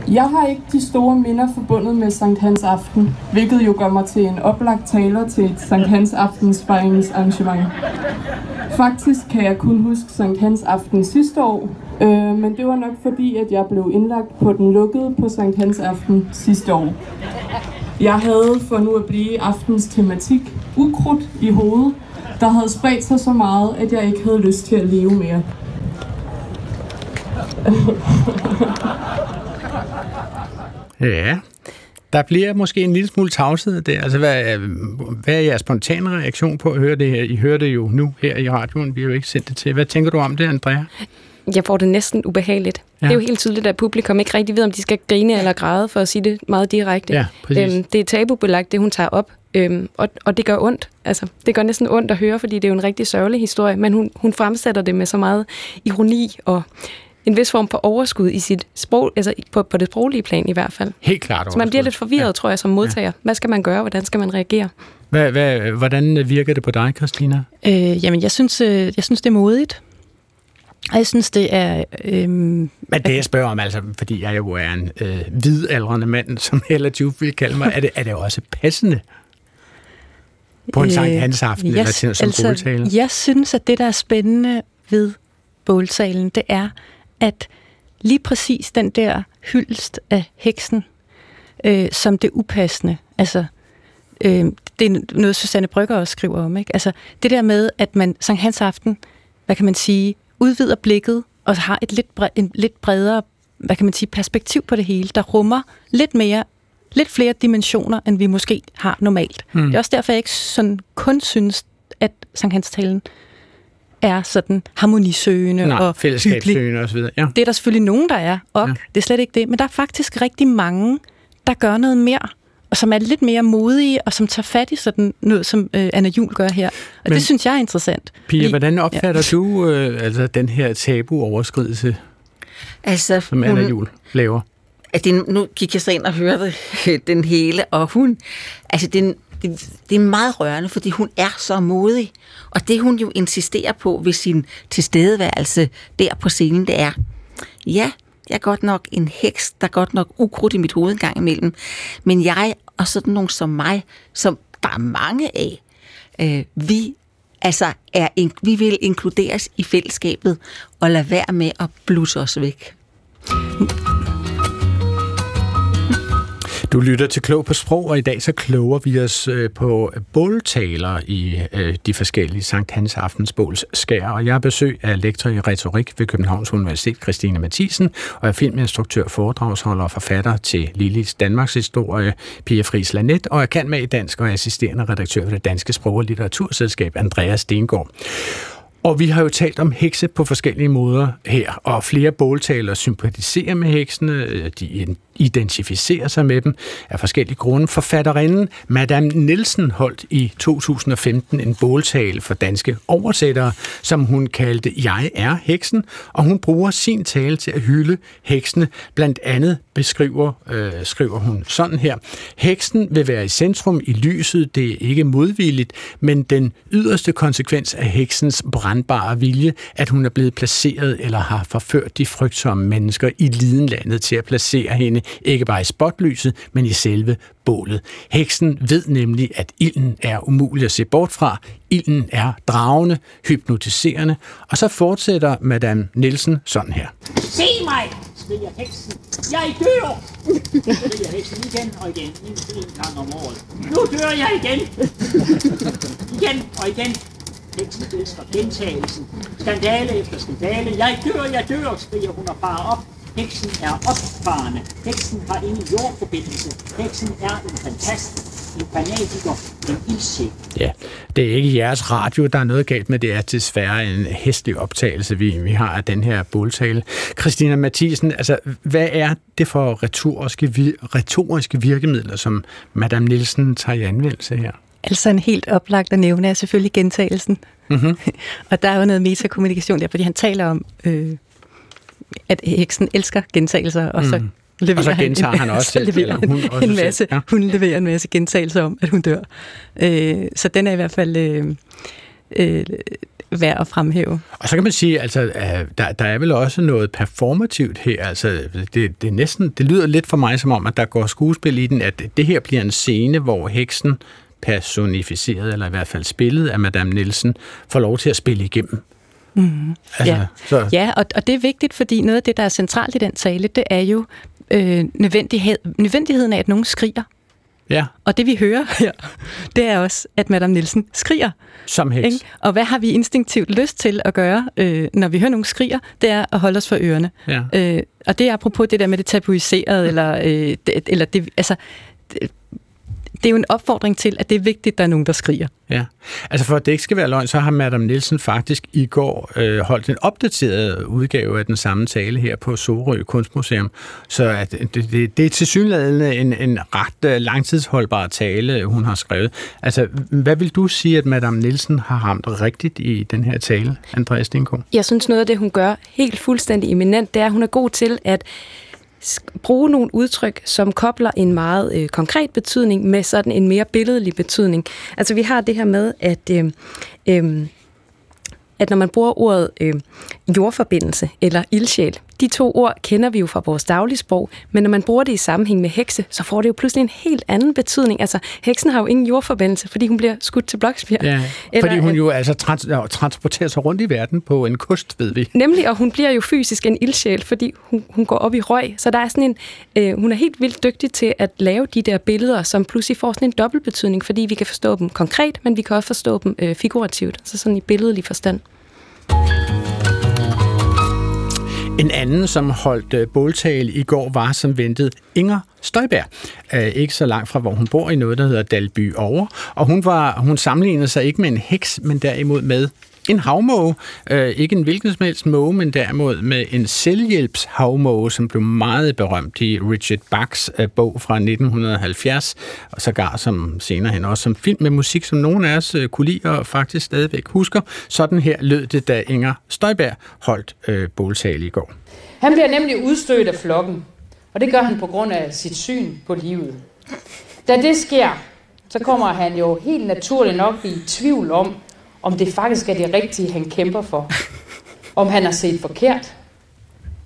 Jeg har ikke de store minder forbundet med Sankt Hans Aften, hvilket jo gør mig til en oplagt taler til et Sankt Hans Aftens arrangement. Faktisk kan jeg kun huske Sankt Hans Aften sidste år, øh, men det var nok fordi, at jeg blev indlagt på den lukkede på Sankt Hans Aften sidste år. Jeg havde for nu at blive aftens tematik ukrudt i hovedet, der havde spredt sig så meget, at jeg ikke havde lyst til at leve mere.
Ja, der bliver måske en lille smule tavshed der. Altså, hvad, hvad er jeres spontane reaktion på at høre det her? I hører det jo nu her i radioen. Vi har jo ikke sendt det til. Hvad tænker du om det, Andrea?
Jeg får det næsten ubehageligt. Ja. Det er jo helt tydeligt, at publikum ikke rigtig ved, om de skal grine eller græde, for at sige det meget direkte.
Ja,
øhm, det er tabubelagt, det hun tager op. Øhm, og, og det gør ondt. Altså, det gør næsten ondt at høre, fordi det er jo en rigtig sørgelig historie, men hun, hun fremsætter det med så meget ironi og en vis form for overskud i sit sprog, altså på, på det sproglige plan i hvert fald.
Helt klart
Så man bliver lidt forvirret, ja. tror jeg, som modtager. Ja. Hvad skal man gøre? Hvordan skal man reagere?
Hvad, hvad, hvordan virker det på dig, Christina?
Øh, jamen, jeg synes, øh, jeg synes, det er modigt. Og jeg synes, det er... Øh, Men
det, jeg spørger om, altså, fordi jeg jo er en øh, hvidaldrende mand, som Hella Juf vil kalde mig, er det, er det også passende på en Sankt Hans aften, øh, yes, eller som altså,
Jeg synes, at det, der er spændende ved båltalen, det er, at lige præcis den der hyldest af heksen, øh, som det upassende, altså øh, det er noget, Susanne Brygger også skriver om, ikke? Altså det der med, at man Sankt Hans Aften, hvad kan man sige, udvider blikket og har et lidt, bre- en lidt bredere, hvad kan man sige, perspektiv på det hele, der rummer lidt mere lidt flere dimensioner, end vi måske har normalt. Mm. Det er også derfor, jeg ikke sådan kun synes, at Sankt Hans talen er sådan harmonisøgende
Nej,
og
fællesskabssøgende og så videre. Ja.
Det er der selvfølgelig nogen, der er, og ja. det er slet ikke det. Men der er faktisk rigtig mange, der gør noget mere, og som er lidt mere modige, og som tager fat i sådan noget, som øh, Anna Jul gør her. Og Men, det synes jeg er interessant.
Pia, fordi, hvordan opfatter ja. du øh, altså, den her tabu-overskridelse, altså, som Anna Jul laver?
At det, nu gik jeg så ind og hørte den hele, og hun, altså den, det, det er meget rørende, fordi hun er så modig. Og det hun jo insisterer på ved sin tilstedeværelse der på scenen, det er, ja, jeg er godt nok en heks, der er godt nok ukrudt i mit hoved en gang imellem, men jeg og sådan nogen som mig, som der er mange af, øh, vi altså er, vi vil inkluderes i fællesskabet og lade være med at blusse os væk.
Du lytter til Klog på Sprog, og i dag så kloger vi os øh, på båltaler i øh, de forskellige Sankt Hans Aftensbåls skær. Og jeg har besøg af lektor i retorik ved Københavns Universitet, Christine Mathisen, og er filminstruktør, foredragsholder og forfatter til Lillis Danmarks historie, Pia Friis Lanet, og er kan med i dansk og assisterende redaktør ved det Danske Sprog- og Litteraturselskab, Andreas Stengård. Og vi har jo talt om hekse på forskellige måder her, og flere båltalere sympatiserer med heksene, øh, de identificerer sig med dem af forskellige grunde. Forfatterinden Madame Nielsen holdt i 2015 en båltale for danske oversættere, som hun kaldte Jeg er heksen, og hun bruger sin tale til at hylde heksene. Blandt andet beskriver, øh, skriver hun sådan her. Heksen vil være i centrum i lyset, det er ikke modvilligt, men den yderste konsekvens af heksens brand brandbare vilje, at hun er blevet placeret eller har forført de frygtsomme mennesker i lidenlandet til at placere hende ikke bare i spotlyset, men i selve bålet. Heksen ved nemlig, at ilden er umulig at se bort fra. Ilden er dragende, hypnotiserende, og så fortsætter Madame Nielsen sådan her.
Se mig, Jeg heksen. Jeg dør! Jeg heksen igen og igen, en gang om året. Nu dør jeg igen! igen og igen. Heksen elsker gentagelsen. Skandale efter skandale. Jeg dør, jeg dør, skriger hun og farer op. Heksen er opfarende. Heksen har ingen jordforbindelse. Heksen er en fantast, en fanatiker, en ildsjæl.
Ja, det er ikke jeres radio, der er noget galt med. Det er desværre en hæslig optagelse, vi, vi har af den her båltale. Christina Mathisen, altså, hvad er det for retoriske, retoriske virkemidler, som Madame Nielsen tager i anvendelse her?
Altså en helt oplagt at nævne er selvfølgelig gentagelsen. Mm-hmm. og der er jo noget metakommunikation der, fordi han taler om, øh, at heksen elsker gentagelser, og så mm.
Leverer og så gentager han, han også
selv, eller hun, også en masse, selv. Ja. Hun leverer en masse gentagelser om, at hun dør. Øh, så den er i hvert fald øh, øh, værd at fremhæve.
Og så kan man sige, altså, der, der er vel også noget performativt her. Altså, det, det, næsten, det lyder lidt for mig som om, at der går skuespil i den, at det her bliver en scene, hvor heksen personificeret, eller i hvert fald spillet af Madame Nielsen, får lov til at spille igennem.
Mm. Altså, ja, så. ja og, og det er vigtigt, fordi noget af det, der er centralt i den tale, det er jo øh, nødvendighed, nødvendigheden af, at nogen skriger.
Ja.
Og det vi hører her, det er også, at Madame Nielsen skriger.
Som heks. Ikke?
Og hvad har vi instinktivt lyst til at gøre, øh, når vi hører nogen skriger? Det er at holde os for ørerne.
Ja.
Øh, og det er apropos det der med det tabuiserede, eller, øh, det, eller det, altså, det, er jo en opfordring til, at det er vigtigt, at der er nogen, der skriger.
Ja, altså for at det ikke skal være løgn, så har Madame Nielsen faktisk i går øh, holdt en opdateret udgave af den samme tale her på Sorø Kunstmuseum. Så at det, det, det er til synligheden en, en ret øh, langtidsholdbar tale, hun har skrevet. Altså, hvad vil du sige, at Madame Nielsen har ramt rigtigt i den her tale, Andreas Stinko?
Jeg synes, noget af det, hun gør helt fuldstændig eminent, det er, at hun er god til at bruge nogle udtryk, som kobler en meget øh, konkret betydning med sådan en mere billedlig betydning. Altså vi har det her med, at øh, øh, at når man bruger ordet øh, jordforbindelse eller ildsjæl, de to ord kender vi jo fra vores dagligsprog, men når man bruger det i sammenhæng med hekse, så får det jo pludselig en helt anden betydning. Altså, heksen har jo ingen jordforbindelse, fordi hun bliver skudt til Bloksbjerg.
Ja, eller, fordi hun jo altså trans- transporterer sig rundt i verden på en kost, ved vi.
Nemlig, og hun bliver jo fysisk en ildsjæl, fordi hun, hun går op i røg. Så der er sådan en, øh, hun er helt vildt dygtig til at lave de der billeder, som pludselig får sådan en dobbeltbetydning, fordi vi kan forstå dem konkret, men vi kan også forstå dem øh, figurativt, altså sådan i billedlig forstand.
En anden, som holdt øh, båltale i går, var som ventet Inger Støjberg. Øh, ikke så langt fra, hvor hun bor i noget, der hedder Dalby Over. Og hun, var, hun sammenlignede sig ikke med en heks, men derimod med en havmåge. Øh, ikke en hvilken som helst måge, men derimod med en selvhjælpshavmåge, som blev meget berømt i Richard Bachs øh, bog fra 1970, og sågar som senere hen også som film med musik, som nogen af os øh, kunne lide og faktisk stadigvæk husker. Sådan her lød det, da Inger Støjberg holdt øh, båltale i går.
Han bliver nemlig udstødt af flokken, og det gør han på grund af sit syn på livet. Da det sker, så kommer han jo helt naturligt nok i tvivl om, om det faktisk er det rigtige, han kæmper for. Om han har set forkert.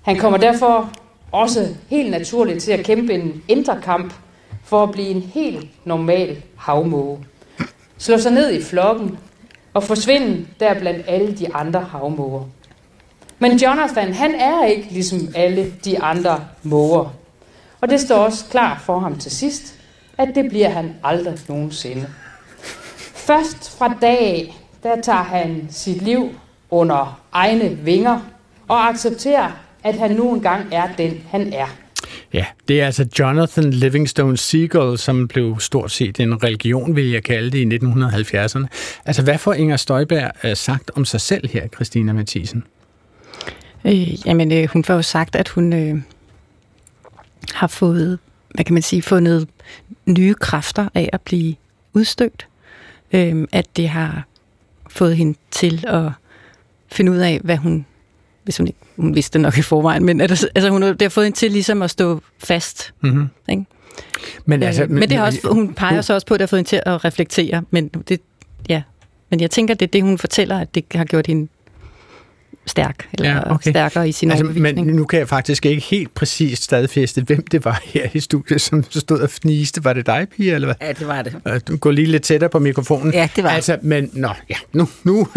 Han kommer derfor også helt naturligt til at kæmpe en indre kamp for at blive en helt normal havmåge. Slå sig ned i flokken og forsvinde der blandt alle de andre havmåger. Men Jonathan, han er ikke ligesom alle de andre måger. Og det står også klar for ham til sidst, at det bliver han aldrig nogensinde. Først fra dag der tager han sit liv under egne vinger og accepterer, at han nu engang er den, han er.
Ja, det er altså Jonathan Livingstone Seagull, som blev stort set en religion, vil jeg kalde det, i 1970'erne. Altså, hvad får Inger Støjberg øh, sagt om sig selv her, Christina Mathisen?
Øh, jamen, øh, hun får jo sagt, at hun øh, har fået, hvad kan man sige, fundet nye kræfter af at blive udstødt. Øh, at det har fået hende til at finde ud af, hvad hun, hvis hun ikke, hun vidste det nok i forvejen, men altså, altså hun, det har fået hende til ligesom at stå fast. Mm-hmm. Ikke? Men, altså, men, men det har også, hun peger hun, så også på, at det har fået hende til at reflektere, men det, ja. Men jeg tænker, det er det, hun fortæller, at det har gjort hende stærk, eller ja, okay. stærkere i sin altså,
Men nu kan jeg faktisk ikke helt præcist stadfæste, hvem det var her i studiet, som stod og fniste. Var det dig, Pia, eller hvad?
Ja, det var det.
Du går lige lidt tættere på mikrofonen.
Ja, det var
altså, Men nå, ja, nu, nu,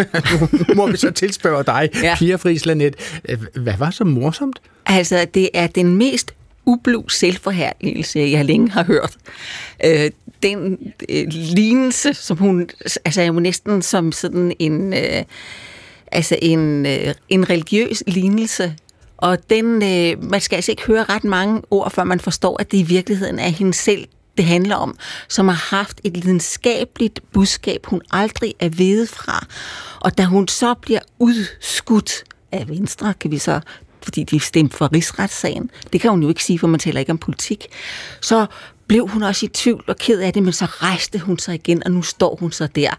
nu må vi så tilspørge dig, ja. Pia Frislanet. Hvad var så morsomt?
Altså, det er den mest ublu selvforherligelse, jeg længe har hørt. Øh, den øh, lignelse, som hun, altså er jo næsten som sådan en, øh, altså en, øh, en religiøs lignelse, og den, øh, man skal altså ikke høre ret mange ord, før man forstår, at det i virkeligheden er hende selv, det handler om, som har haft et lidenskabeligt budskab, hun aldrig er ved fra. Og da hun så bliver udskudt af Venstre, kan vi så fordi de stemte for rigsretssagen. Det kan hun jo ikke sige, for man taler ikke om politik. Så blev hun også i tvivl og ked af det, men så rejste hun sig igen, og nu står hun så der,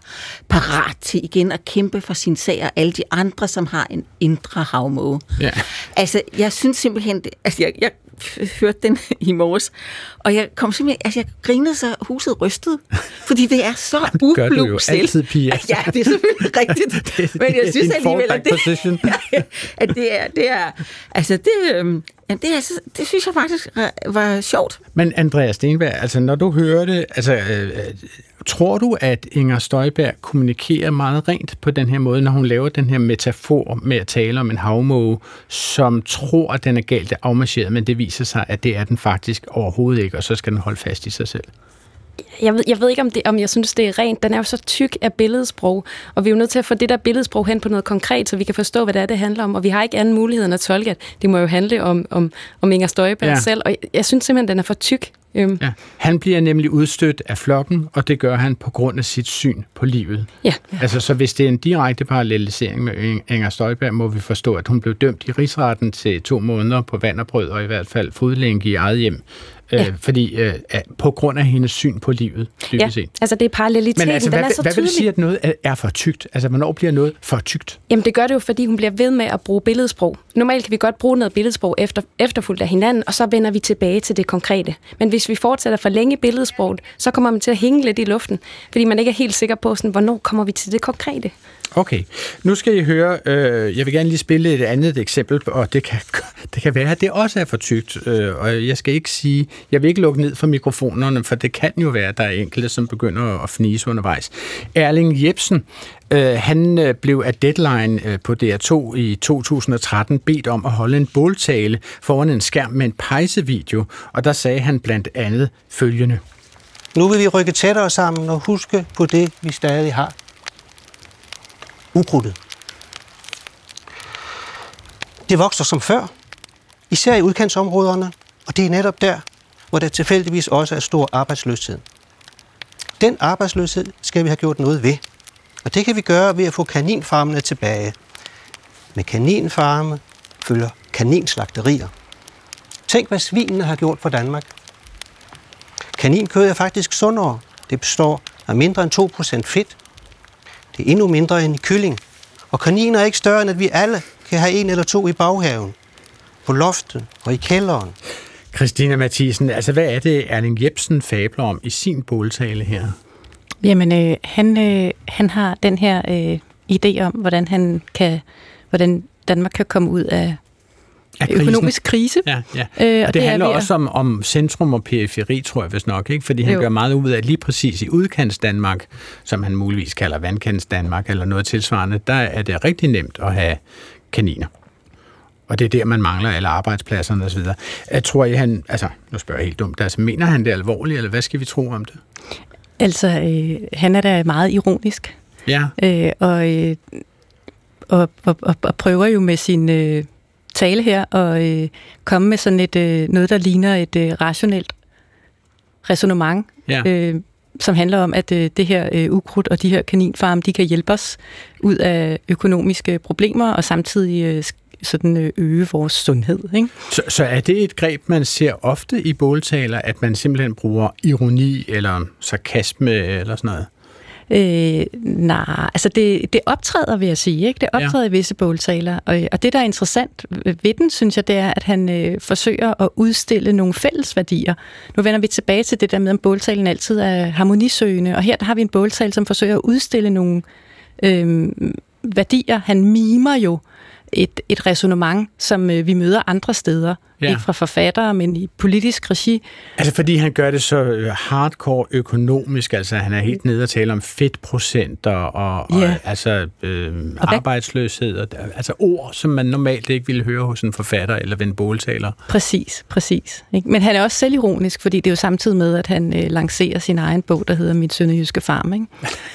parat til igen at kæmpe for sin sag, og alle de andre, som har en indre havmåge. Ja. Altså, jeg synes simpelthen, det, altså, jeg, jeg hørte den i morges, og jeg kom simpelthen, altså jeg grinede så huset rystede, fordi det er så ublu Gør du jo selv.
altid, Pia.
Ja, det er selvfølgelig rigtigt, det, men jeg synes alligevel, at det, ja, at det er, det er, altså det, øhm, Ja, det, altså, det synes jeg faktisk var sjovt.
Men Andreas Stenberg, altså når du hører det, altså, øh, tror du, at Inger Støjberg kommunikerer meget rent på den her måde, når hun laver den her metafor med at tale om en havmåge, som tror, at den er galt afmarcheret, men det viser sig, at det er den faktisk overhovedet ikke, og så skal den holde fast i sig selv?
Jeg ved, jeg ved ikke, om, det, om jeg synes, det er rent. Den er jo så tyk af billedsprog, og vi er jo nødt til at få det der billedsprog hen på noget konkret, så vi kan forstå, hvad det er, det handler om. Og vi har ikke anden mulighed end at tolke, at det må jo handle om, om, om Inger Støjberg ja. selv. Og jeg, jeg synes simpelthen, den er for tyk.
Øhm. Ja. Han bliver nemlig udstødt af flokken, og det gør han på grund af sit syn på livet.
Ja.
Altså, så hvis det er en direkte parallelisering med Inger Støjberg, må vi forstå, at hun blev dømt i rigsretten til to måneder på vand og brød, og i hvert fald fodlænke i eget hjem Ja. Øh, fordi øh, på grund af hendes syn på livet,
ja, set. altså det er paralleliteten,
Men altså,
hvad,
den er så hvad vil du sige, at noget er for tykt? Altså, hvornår bliver noget for tykt?
Jamen, det gør det jo, fordi hun bliver ved med at bruge billedsprog. Normalt kan vi godt bruge noget billedsprog efter, efterfulgt af hinanden, og så vender vi tilbage til det konkrete. Men hvis vi fortsætter for længe billedsproget, så kommer man til at hænge lidt i luften, fordi man ikke er helt sikker på, sådan, hvornår kommer vi til det konkrete.
Okay, nu skal I høre, øh, jeg vil gerne lige spille et andet eksempel, og det kan, det kan være, at det også er for tygt, øh, og jeg skal ikke sige, jeg vil ikke lukke ned for mikrofonerne, for det kan jo være, at der er enkelte, som begynder at fnise undervejs. Erling Jebsen, øh, han øh, blev af Deadline øh, på DR2 i 2013 bedt om at holde en båltale foran en skærm med en pejsevideo, og der sagde han blandt andet følgende.
Nu vil vi rykke tættere sammen og huske på det, vi stadig har ukrudtet. Det vokser som før, især i udkantsområderne, og det er netop der, hvor der tilfældigvis også er stor arbejdsløshed. Den arbejdsløshed skal vi have gjort noget ved, og det kan vi gøre ved at få kaninfarmene tilbage. Med kaninfarme følger kaninslagterier. Tænk, hvad svinene har gjort for Danmark. Kaninkød er faktisk sundere. Det består af mindre end 2% fedt det er endnu mindre end i kylling. Og kaniner er ikke større, end at vi alle kan have en eller to i baghaven. På loftet og i kælderen.
Christina Mathisen, altså hvad er det, Erling Jebsen fabler om i sin båltale her?
Jamen, øh, han, øh, han har den her øh, idé om, hvordan han kan, hvordan Danmark kan komme ud af af økonomisk krise.
Ja, ja. Øh, og, og det, det handler også om, om centrum og periferi, tror jeg vist nok, ikke? fordi han jo. gør meget ud af lige præcis i udkants Danmark, som han muligvis kalder vandkants Danmark, eller noget tilsvarende, der er det rigtig nemt at have kaniner. Og det er der, man mangler alle arbejdspladserne osv. Jeg tror, at han, altså, nu spørger jeg helt dumt, altså, mener han det alvorligt, eller hvad skal vi tro om det?
Altså, øh, han er da meget ironisk.
Ja.
Øh, og, øh, og, og, og, og prøver jo med sin... Øh, tale her og øh, komme med sådan et øh, noget, der ligner et øh, rationelt resonemang, ja. øh, som handler om, at øh, det her øh, ukrudt og de her kaninfarme, de kan hjælpe os ud af økonomiske problemer og samtidig øh, sådan øh, øge vores sundhed. Ikke?
Så, så er det et greb, man ser ofte i båltaler, at man simpelthen bruger ironi eller sarkasme eller sådan noget?
Øh, nej, altså det, det optræder, vil jeg sige. Ikke? Det optræder ja. i visse båltaler. Og, og det, der er interessant ved den, synes jeg, det er, at han øh, forsøger at udstille nogle fælles værdier. Nu vender vi tilbage til det der med, om båltalen altid er harmonisøgende. Og her der har vi en båltal, som forsøger at udstille nogle øh, værdier. Han mimer jo et, et resonemang, som øh, vi møder andre steder. Ja. Ikke fra forfattere, men i politisk regi.
Altså fordi han gør det så øh, hardcore økonomisk, altså han er helt nede og tale om fedtprocenter og, ja. og altså øh, og arbejdsløshed, og, altså ord, som man normalt ikke ville høre hos en forfatter eller en båltaler.
Præcis, præcis. Ikke? Men han er også selvironisk, fordi det er jo samtidig med, at han øh, lancerer sin egen bog, der hedder Min Sønderjyske Farm. Ikke?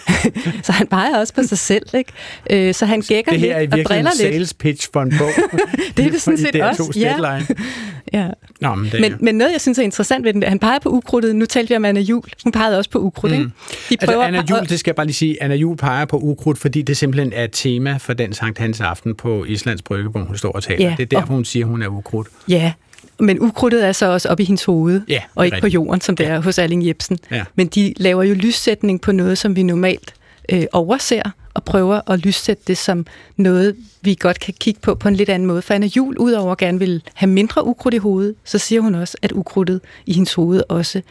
så han peger også på sig selv. Ikke? Øh, så han gækker
lidt
og driller lidt.
Det her er virkelig en sales pitch for en bog.
det er det sådan set også. Ja. ja. Nå, men, det, men, men noget, jeg synes er interessant ved den, han peger på ukrudtet. Nu talte vi om Anna Jul. Hun pegede også på ukrudt. Mm. Ikke?
De altså, Anna Jul, det skal jeg bare lige sige, Anna Jul peger på ukrudt, fordi det simpelthen er et tema for den Sankt Hans aften på Islands Brygge, hvor hun står og taler. Ja, det er derfor, og... hun siger, hun er ukrudt.
Ja, men ukrudtet er så også op i hendes hoved,
ja,
og ikke rigtigt. på jorden, som det ja. er hos Erling Jebsen. Ja. Men de laver jo lyssætning på noget, som vi normalt øh, overser, og prøver at lyssætte det som noget, vi godt kan kigge på på en lidt anden måde. For Anna Jul, udover at gerne vil have mindre ukrudt i hovedet, så siger hun også, at ukrudtet i hendes hoved også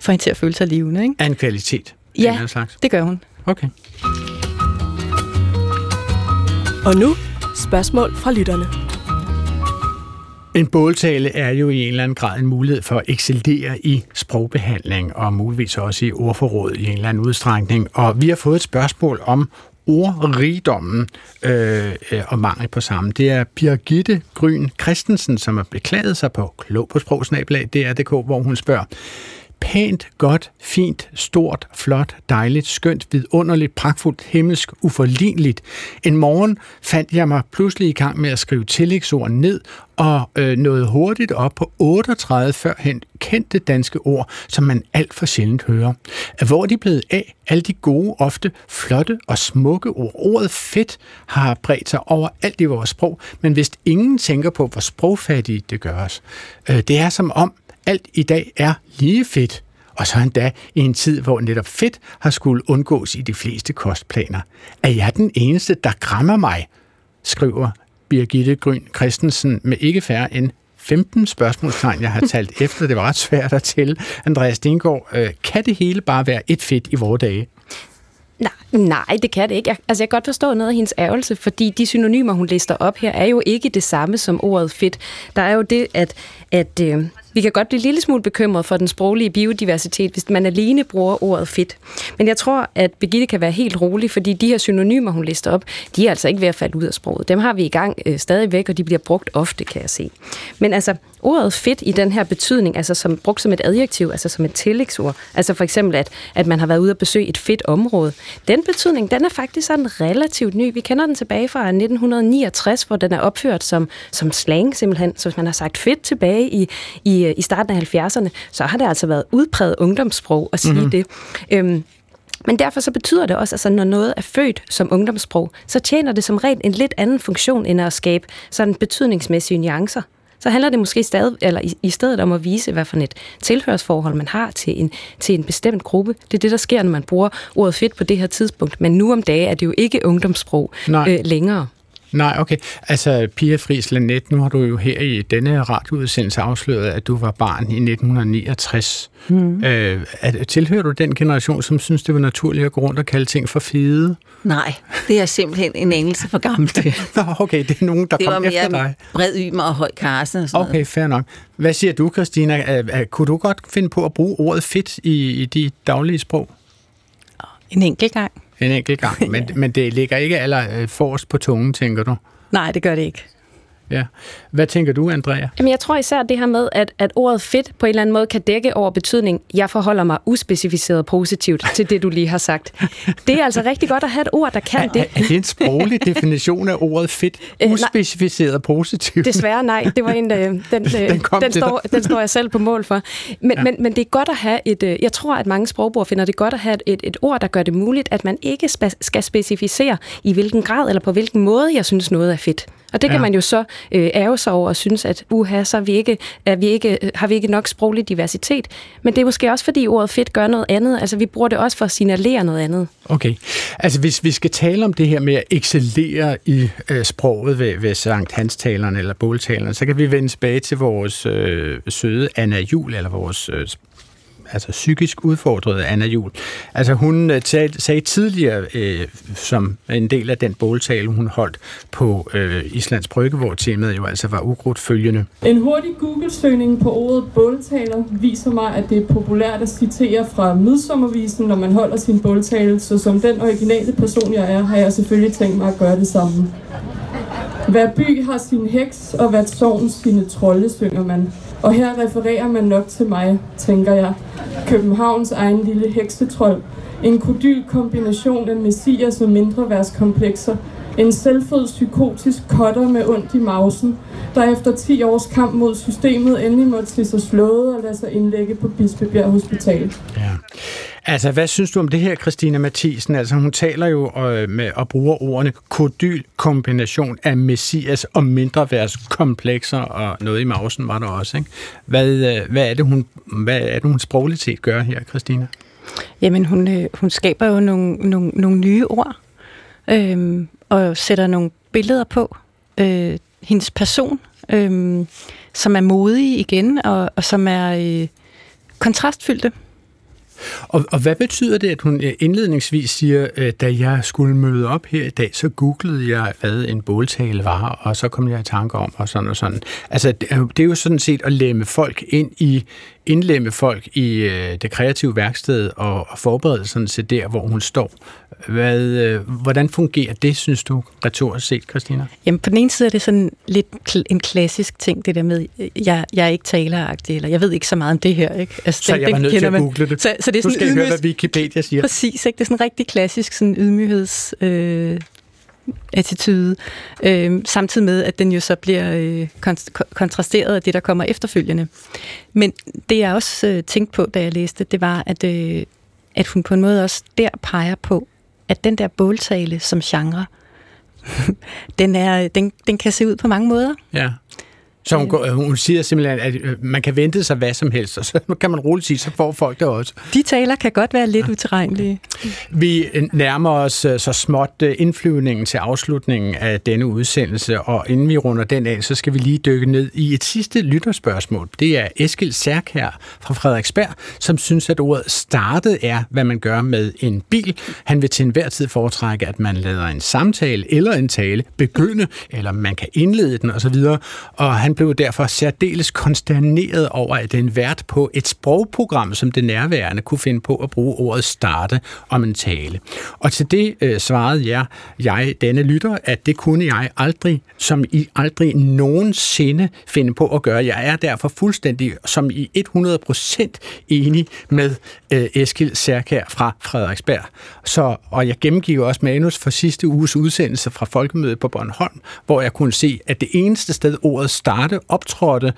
får hende til at føle sig levende. Ikke?
Er en kvalitet?
Ja, en slags. det gør hun.
Okay.
Og nu spørgsmål fra lytterne.
En båltale er jo i en eller anden grad en mulighed for at excellere i sprogbehandling og muligvis også i ordforråd i en eller anden udstrækning. Og vi har fået et spørgsmål om ordrigdommen øh, øh, og mangel på samme. Det er Birgitte Gryn Christensen, som har beklaget sig på klog på sprogsnabelag DR.dk, hvor hun spørger, pænt, godt, fint, stort, flot, dejligt, skønt, vidunderligt, pragtfuldt, himmelsk, uforligneligt. En morgen fandt jeg mig pludselig i gang med at skrive tillægsord ned og øh, nåede hurtigt op på 38 førhen kendte danske ord, som man alt for sjældent hører. Hvor er de blevet af? Alle de gode, ofte flotte og smukke ord. Ordet fedt har bredt sig over alt i vores sprog, men hvis ingen tænker på, hvor sprogfattige det gør os. Øh, det er som om, alt i dag er lige fedt, og så endda i en tid, hvor netop fedt har skulle undgås i de fleste kostplaner. Er jeg den eneste, der græmmer mig? skriver Birgitte Grøn Christensen med ikke færre end 15 spørgsmålstegn, jeg har talt efter. Det var ret svært at tælle. Andreas Stengård, øh, kan det hele bare være et fedt i vores dage?
Nej, nej, det kan det ikke. Jeg, altså, jeg kan godt forstå noget af hendes ærgelse, fordi de synonymer, hun lister op her, er jo ikke det samme som ordet fedt. Der er jo det, at, at øh, vi kan godt blive en lille smule bekymret for den sproglige biodiversitet, hvis man alene bruger ordet fedt. Men jeg tror, at Birgitte kan være helt rolig, fordi de her synonymer, hun lister op, de er altså ikke ved at falde ud af sproget. Dem har vi i gang øh, stadigvæk, og de bliver brugt ofte, kan jeg se. Men altså, ordet fedt i den her betydning, altså som brugt som et adjektiv, altså som et tillægsord, altså for eksempel, at, at man har været ude at besøge et fedt område, den betydning, den er faktisk sådan relativt ny. Vi kender den tilbage fra 1969, hvor den er opført som, som slang simpelthen, så hvis man har sagt fedt tilbage i, i, i starten af 70'erne, så har det altså været udpræget ungdomssprog at sige mm-hmm. det. Øhm, men derfor så betyder det også, at altså, når noget er født som ungdomssprog, så tjener det som regel en lidt anden funktion, end at skabe sådan betydningsmæssige nuancer så handler det måske stadig, eller i, i stedet om at vise, hvad for et tilhørsforhold man har til en, til en bestemt gruppe. Det er det, der sker, når man bruger ordet fedt på det her tidspunkt. Men nu om dagen er det jo ikke ungdomssprog øh, længere.
Nej, okay. Altså, Pia Friis Lanet, nu har du jo her i denne radioudsendelse afsløret, at du var barn i 1969. Mm. Øh, at, tilhører du den generation, som synes, det var naturligt at gå rundt og kalde ting for fede?
Nej, det er simpelthen en engelsk for gammelt.
Nå, okay, det er nogen, der kom efter dig.
bred ymer og høj karse og
sådan Okay, fair nok. Hvad siger du, Christina? Kunne du godt finde på at bruge ordet fedt i, i dit daglige sprog?
En enkelt gang.
En enkelt gang, men, men det ligger ikke aller øh, forrest på tungen, tænker du?
Nej, det gør det ikke.
Ja. Hvad tænker du, Andrea?
Jamen, jeg tror især det her med, at, at ordet fedt på en eller anden måde kan dække over betydning, jeg forholder mig uspecificeret positivt til det, du lige har sagt. Det er altså rigtig godt at have et ord, der kan det. Er,
er det en sproglig definition af ordet fedt? Øh, uspecificeret positivt?
Desværre nej. Det var en, øh, den, den, den, den, står, den står jeg selv på mål for. Men, ja. men, men det er godt at have et... Jeg tror, at mange sprogbrugere finder det godt at have et, et, et ord, der gør det muligt, at man ikke skal specificere, i hvilken grad eller på hvilken måde, jeg synes noget er fedt. Og det kan ja. man jo så øh, ærge sig over og synes, at uha, så er vi ikke, er vi ikke, har vi ikke nok sproglig diversitet. Men det er måske også, fordi ordet fedt gør noget andet. Altså, vi bruger det også for at signalere noget andet.
Okay. Altså, hvis vi skal tale om det her med at excellere i øh, sproget ved, ved Sankt Hans-talerne eller båltalerne, så kan vi vende tilbage til vores øh, søde Anna Jul, eller vores øh, altså psykisk udfordrede Anna Jul. Altså hun øh, talt, sagde tidligere, øh, som en del af den båltale, hun holdt på øh, Islands Brygge, hvor temaet jo altså var ukrudt følgende.
En hurtig Google-søgning på ordet båltaler viser mig, at det er populært at citere fra midsommervisen, når man holder sin båltale, så som den originale person, jeg er, har jeg selvfølgelig tænkt mig at gøre det samme. Hver by har sin heks, og hvert sovn sine trolde, synger man. Og her refererer man nok til mig, tænker jeg. Københavns egen lille heksetrol. En kodyl kombination af messias og mindreværdskomplekser. En selvfød psykotisk kotter med ondt i mausen, der efter 10 års kamp mod systemet endelig måtte se sig slået og lade sig indlægge på Bispebjerg Hospital. Ja.
Altså, hvad synes du om det her, Christina Mathisen? Altså, hun taler jo øh, med og bruger ordene kodyl kombination af messias og komplekser, og noget i mausen var der også, ikke? Hvad, øh, hvad, er det, hun, hvad er det, hun sprogligt set gør her, Christina?
Jamen, hun, øh, hun skaber jo nogle, nogle, nogle nye ord, øh, og sætter nogle billeder på. Øh, hendes person, øh, som er modig igen, og, og som er øh, kontrastfyldte.
Og, og hvad betyder det, at hun øh, indledningsvis siger, øh, da jeg skulle møde op her i dag, så googlede jeg, hvad en båltale var, og så kom jeg i tanke om, og sådan og sådan. Altså, det er jo sådan set at læmme folk ind i, indlemme folk i øh, det kreative værksted og, og forberede sådan set der, hvor hun står. Hvad, øh, hvordan fungerer det, synes du, retorisk set, Christina?
Jamen, på den ene side er det sådan lidt en klassisk ting, det der med, jeg, jeg er ikke taleragtig, eller jeg ved ikke så meget om det her. Ikke?
Altså, så den, jeg var nødt til at google det. Så, så det er sådan du skal ydmygs... høre, hvad Wikipedia siger.
Præcis, ikke? det er sådan en rigtig klassisk sådan ydmygheds... Øh, attitude, øh, samtidig med, at den jo så bliver øh, kontrasteret af det, der kommer efterfølgende. Men det, jeg også øh, tænkte på, da jeg læste, det var, at, øh, at hun på en måde også der peger på, at den der båltale som genre, den, er, den, den kan se ud på mange måder.
Ja. Så hun, går, hun siger simpelthen, at øh, man kan vente sig hvad som helst, og så kan man roligt sige, så får folk det også.
De taler kan godt være lidt utilregnelige.
Vi nærmer os øh, så småt øh, indflyvningen til afslutningen af denne udsendelse, og inden vi runder den af, så skal vi lige dykke ned i et sidste lytterspørgsmål. Det er Eskil Særkær fra Frederiksberg, som synes, at ordet startet er, hvad man gør med en bil. Han vil til enhver tid foretrække, at man lader en samtale eller en tale begynde, eller man kan indlede den osv., og han blev derfor særdeles konsterneret over, at en vært på et sprogprogram som det nærværende kunne finde på at bruge ordet starte om en tale. Og til det øh, svarede jeg, jeg, denne lytter, at det kunne jeg aldrig, som i aldrig nogensinde finde på at gøre. Jeg er derfor fuldstændig, som i 100% enig med øh, Eskil Særkær fra Frederiksberg. Så, og jeg gennemgiver også manus for sidste uges udsendelse fra Folkemødet på Bornholm, hvor jeg kunne se, at det eneste sted ordet starte Varde optrådte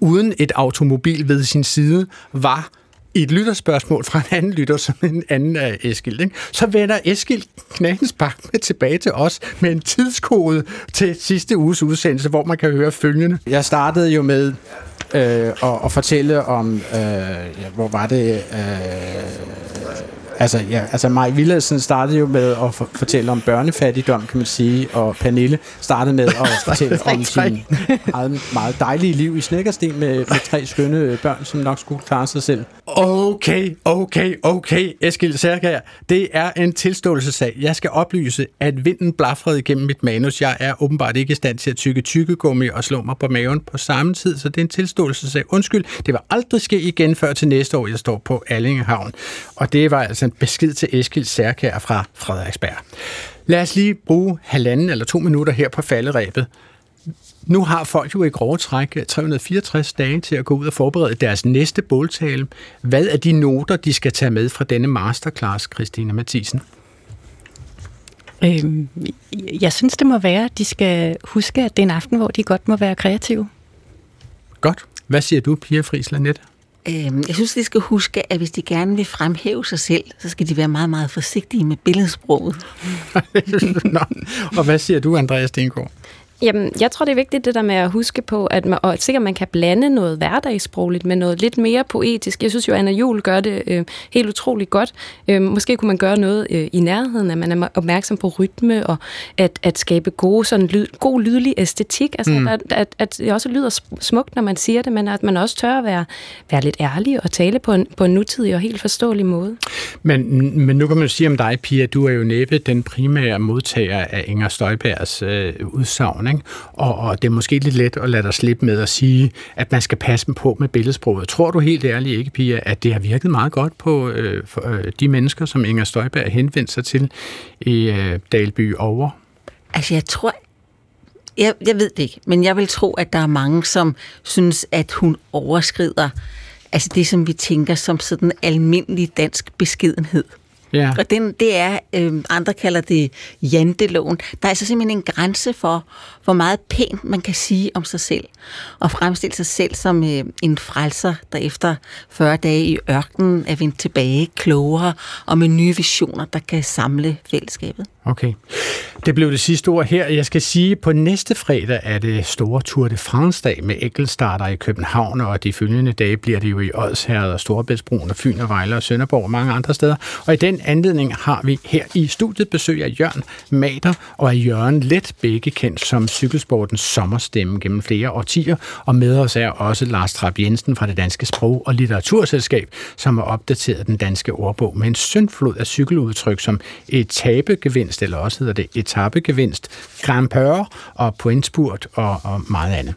uden et automobil ved sin side, var i et lytterspørgsmål fra en anden lytter, som en anden af Eskild. Ikke? Så vender Eskild Knagensbak med tilbage til os med en tidskode til sidste uges udsendelse, hvor man kan høre følgende. Jeg startede jo med øh, at, at fortælle om, øh, ja, hvor var det... Øh, Altså, ja, altså Maj Villadsen startede jo med at for, fortælle om børnefattigdom, kan man sige, og Pernille startede med at fortælle om sin meget, meget dejlige liv i Snækkersten med, med tre skønne børn, som nok skulle klare sig selv. Okay, okay, okay, Eskild Særkær. Det er en tilståelsesag. Jeg skal oplyse, at vinden blafrede igennem mit manus. Jeg er åbenbart ikke i stand til at tykke tykkegummi og slå mig på maven på samme tid, så det er en tilståelsesag. Undskyld, det vil aldrig ske igen før til næste år, jeg står på Allingehavn. Og det var altså en besked til Eskild Særkær fra Frederiksberg. Lad os lige bruge halvanden eller to minutter her på falderæbet. Nu har folk jo i grove træk 364 dage til at gå ud og forberede deres næste båltale. Hvad er de noter, de skal tage med fra denne masterclass, Christina Mathisen?
Øhm, jeg synes, det må være, at de skal huske, at det er en aften, hvor de godt må være kreative.
Godt. Hvad siger du, Pia Friis Lanette?
Øhm, jeg synes, de skal huske, at hvis de gerne vil fremhæve sig selv, så skal de være meget, meget forsigtige med billedsproget.
Nå. Og hvad siger du, Andreas Stengård?
Jamen, jeg tror, det er vigtigt det der med at huske på, at man, og sikkert man kan blande noget hverdagssprogligt med noget lidt mere poetisk. Jeg synes jo, Anna Jul gør det øh, helt utroligt godt. Øh, måske kunne man gøre noget øh, i nærheden, at man er opmærksom på rytme, og at, at skabe gode, sådan lyd, god lydlig æstetik. Altså, mm. at, at, at det også lyder smukt, når man siger det, men at man også tør at være, være lidt ærlig og tale på en, på en nutidig og helt forståelig måde.
Men, men nu kan man sige om dig, Pia, du er jo næppe den primære modtager af Inger Støjbergs øh, udsagn, ikke? Og, og det er måske lidt let at lade dig slippe med at sige, at man skal passe på med billedsproget. Tror du helt ærligt ikke, Pia, at det har virket meget godt på øh, for, øh, de mennesker, som Inger Støjberg henvendte sig til i øh, Dalby over?
Altså, jeg tror, jeg, jeg ved det ikke, men jeg vil tro, at der er mange, som synes, at hun overskrider altså det, som vi tænker som sådan almindelig dansk beskedenhed.
Ja.
Og den, det er, øh, andre kalder det janteloven. Der er altså simpelthen en grænse for, hvor meget pænt man kan sige om sig selv. Og fremstille sig selv som øh, en frelser, der efter 40 dage i ørkenen er vendt tilbage klogere og med nye visioner, der kan samle fællesskabet.
Okay. Det blev det sidste ord her. Jeg skal sige, at på næste fredag er det store Tour de France-dag med enkeltstarter i København, og de følgende dage bliver det jo i Odsherred og Storebæltsbroen og Fyn og Vejle og Sønderborg og mange andre steder. Og i den anledning har vi her i studiet besøg af Jørgen Mader og af Jørgen Let, begge kendt som cykelsportens sommerstemme gennem flere årtier. Og med os er også Lars Trapp Jensen fra det Danske Sprog- og Litteraturselskab, som har opdateret den danske ordbog med en syndflod af cykeludtryk som etapegevinst, eller også hedder det etapegevinst, Grand Peur og pointspurt og, og meget andet.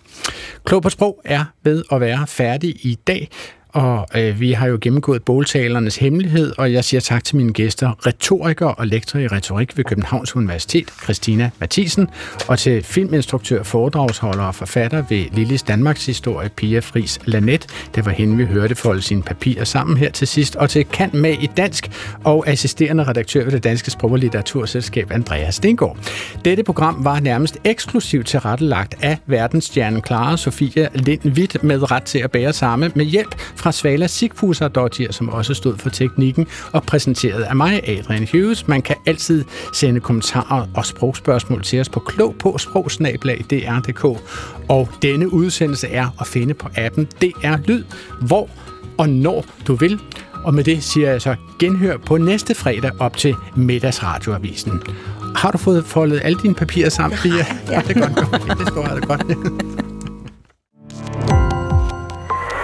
Klog på sprog er ved at være færdig i dag. Og øh, vi har jo gennemgået boltalernes hemmelighed, og jeg siger tak til mine gæster, retoriker og lektor i retorik ved Københavns Universitet, Christina Mathisen, og til filminstruktør, foredragsholder og forfatter ved Lillis Danmarks Historie, Pia Fris Lanet. Det var hende, vi hørte folde sine papirer sammen her til sidst, og til Kant med i dansk og assisterende redaktør ved det Danske Sprog- og Litteraturselskab, Andreas Stengård. Dette program var nærmest eksklusivt tilrettelagt af verdensstjernen Clara Sofia Lind Witt med ret til at bære samme med hjælp fra Svala Sigfuser som også stod for teknikken og præsenteret af mig, Adrian Hughes. Man kan altid sende kommentarer og sprogspørgsmål til os på klog på sprogsnablag.dr.dk. Og denne udsendelse er at finde på appen DR Lyd, hvor og når du vil. Og med det siger jeg så genhør på næste fredag op til middagsradioavisen. Har du fået foldet alle dine papirer sammen, Pia? Ja, ja. det er godt. Det står det godt.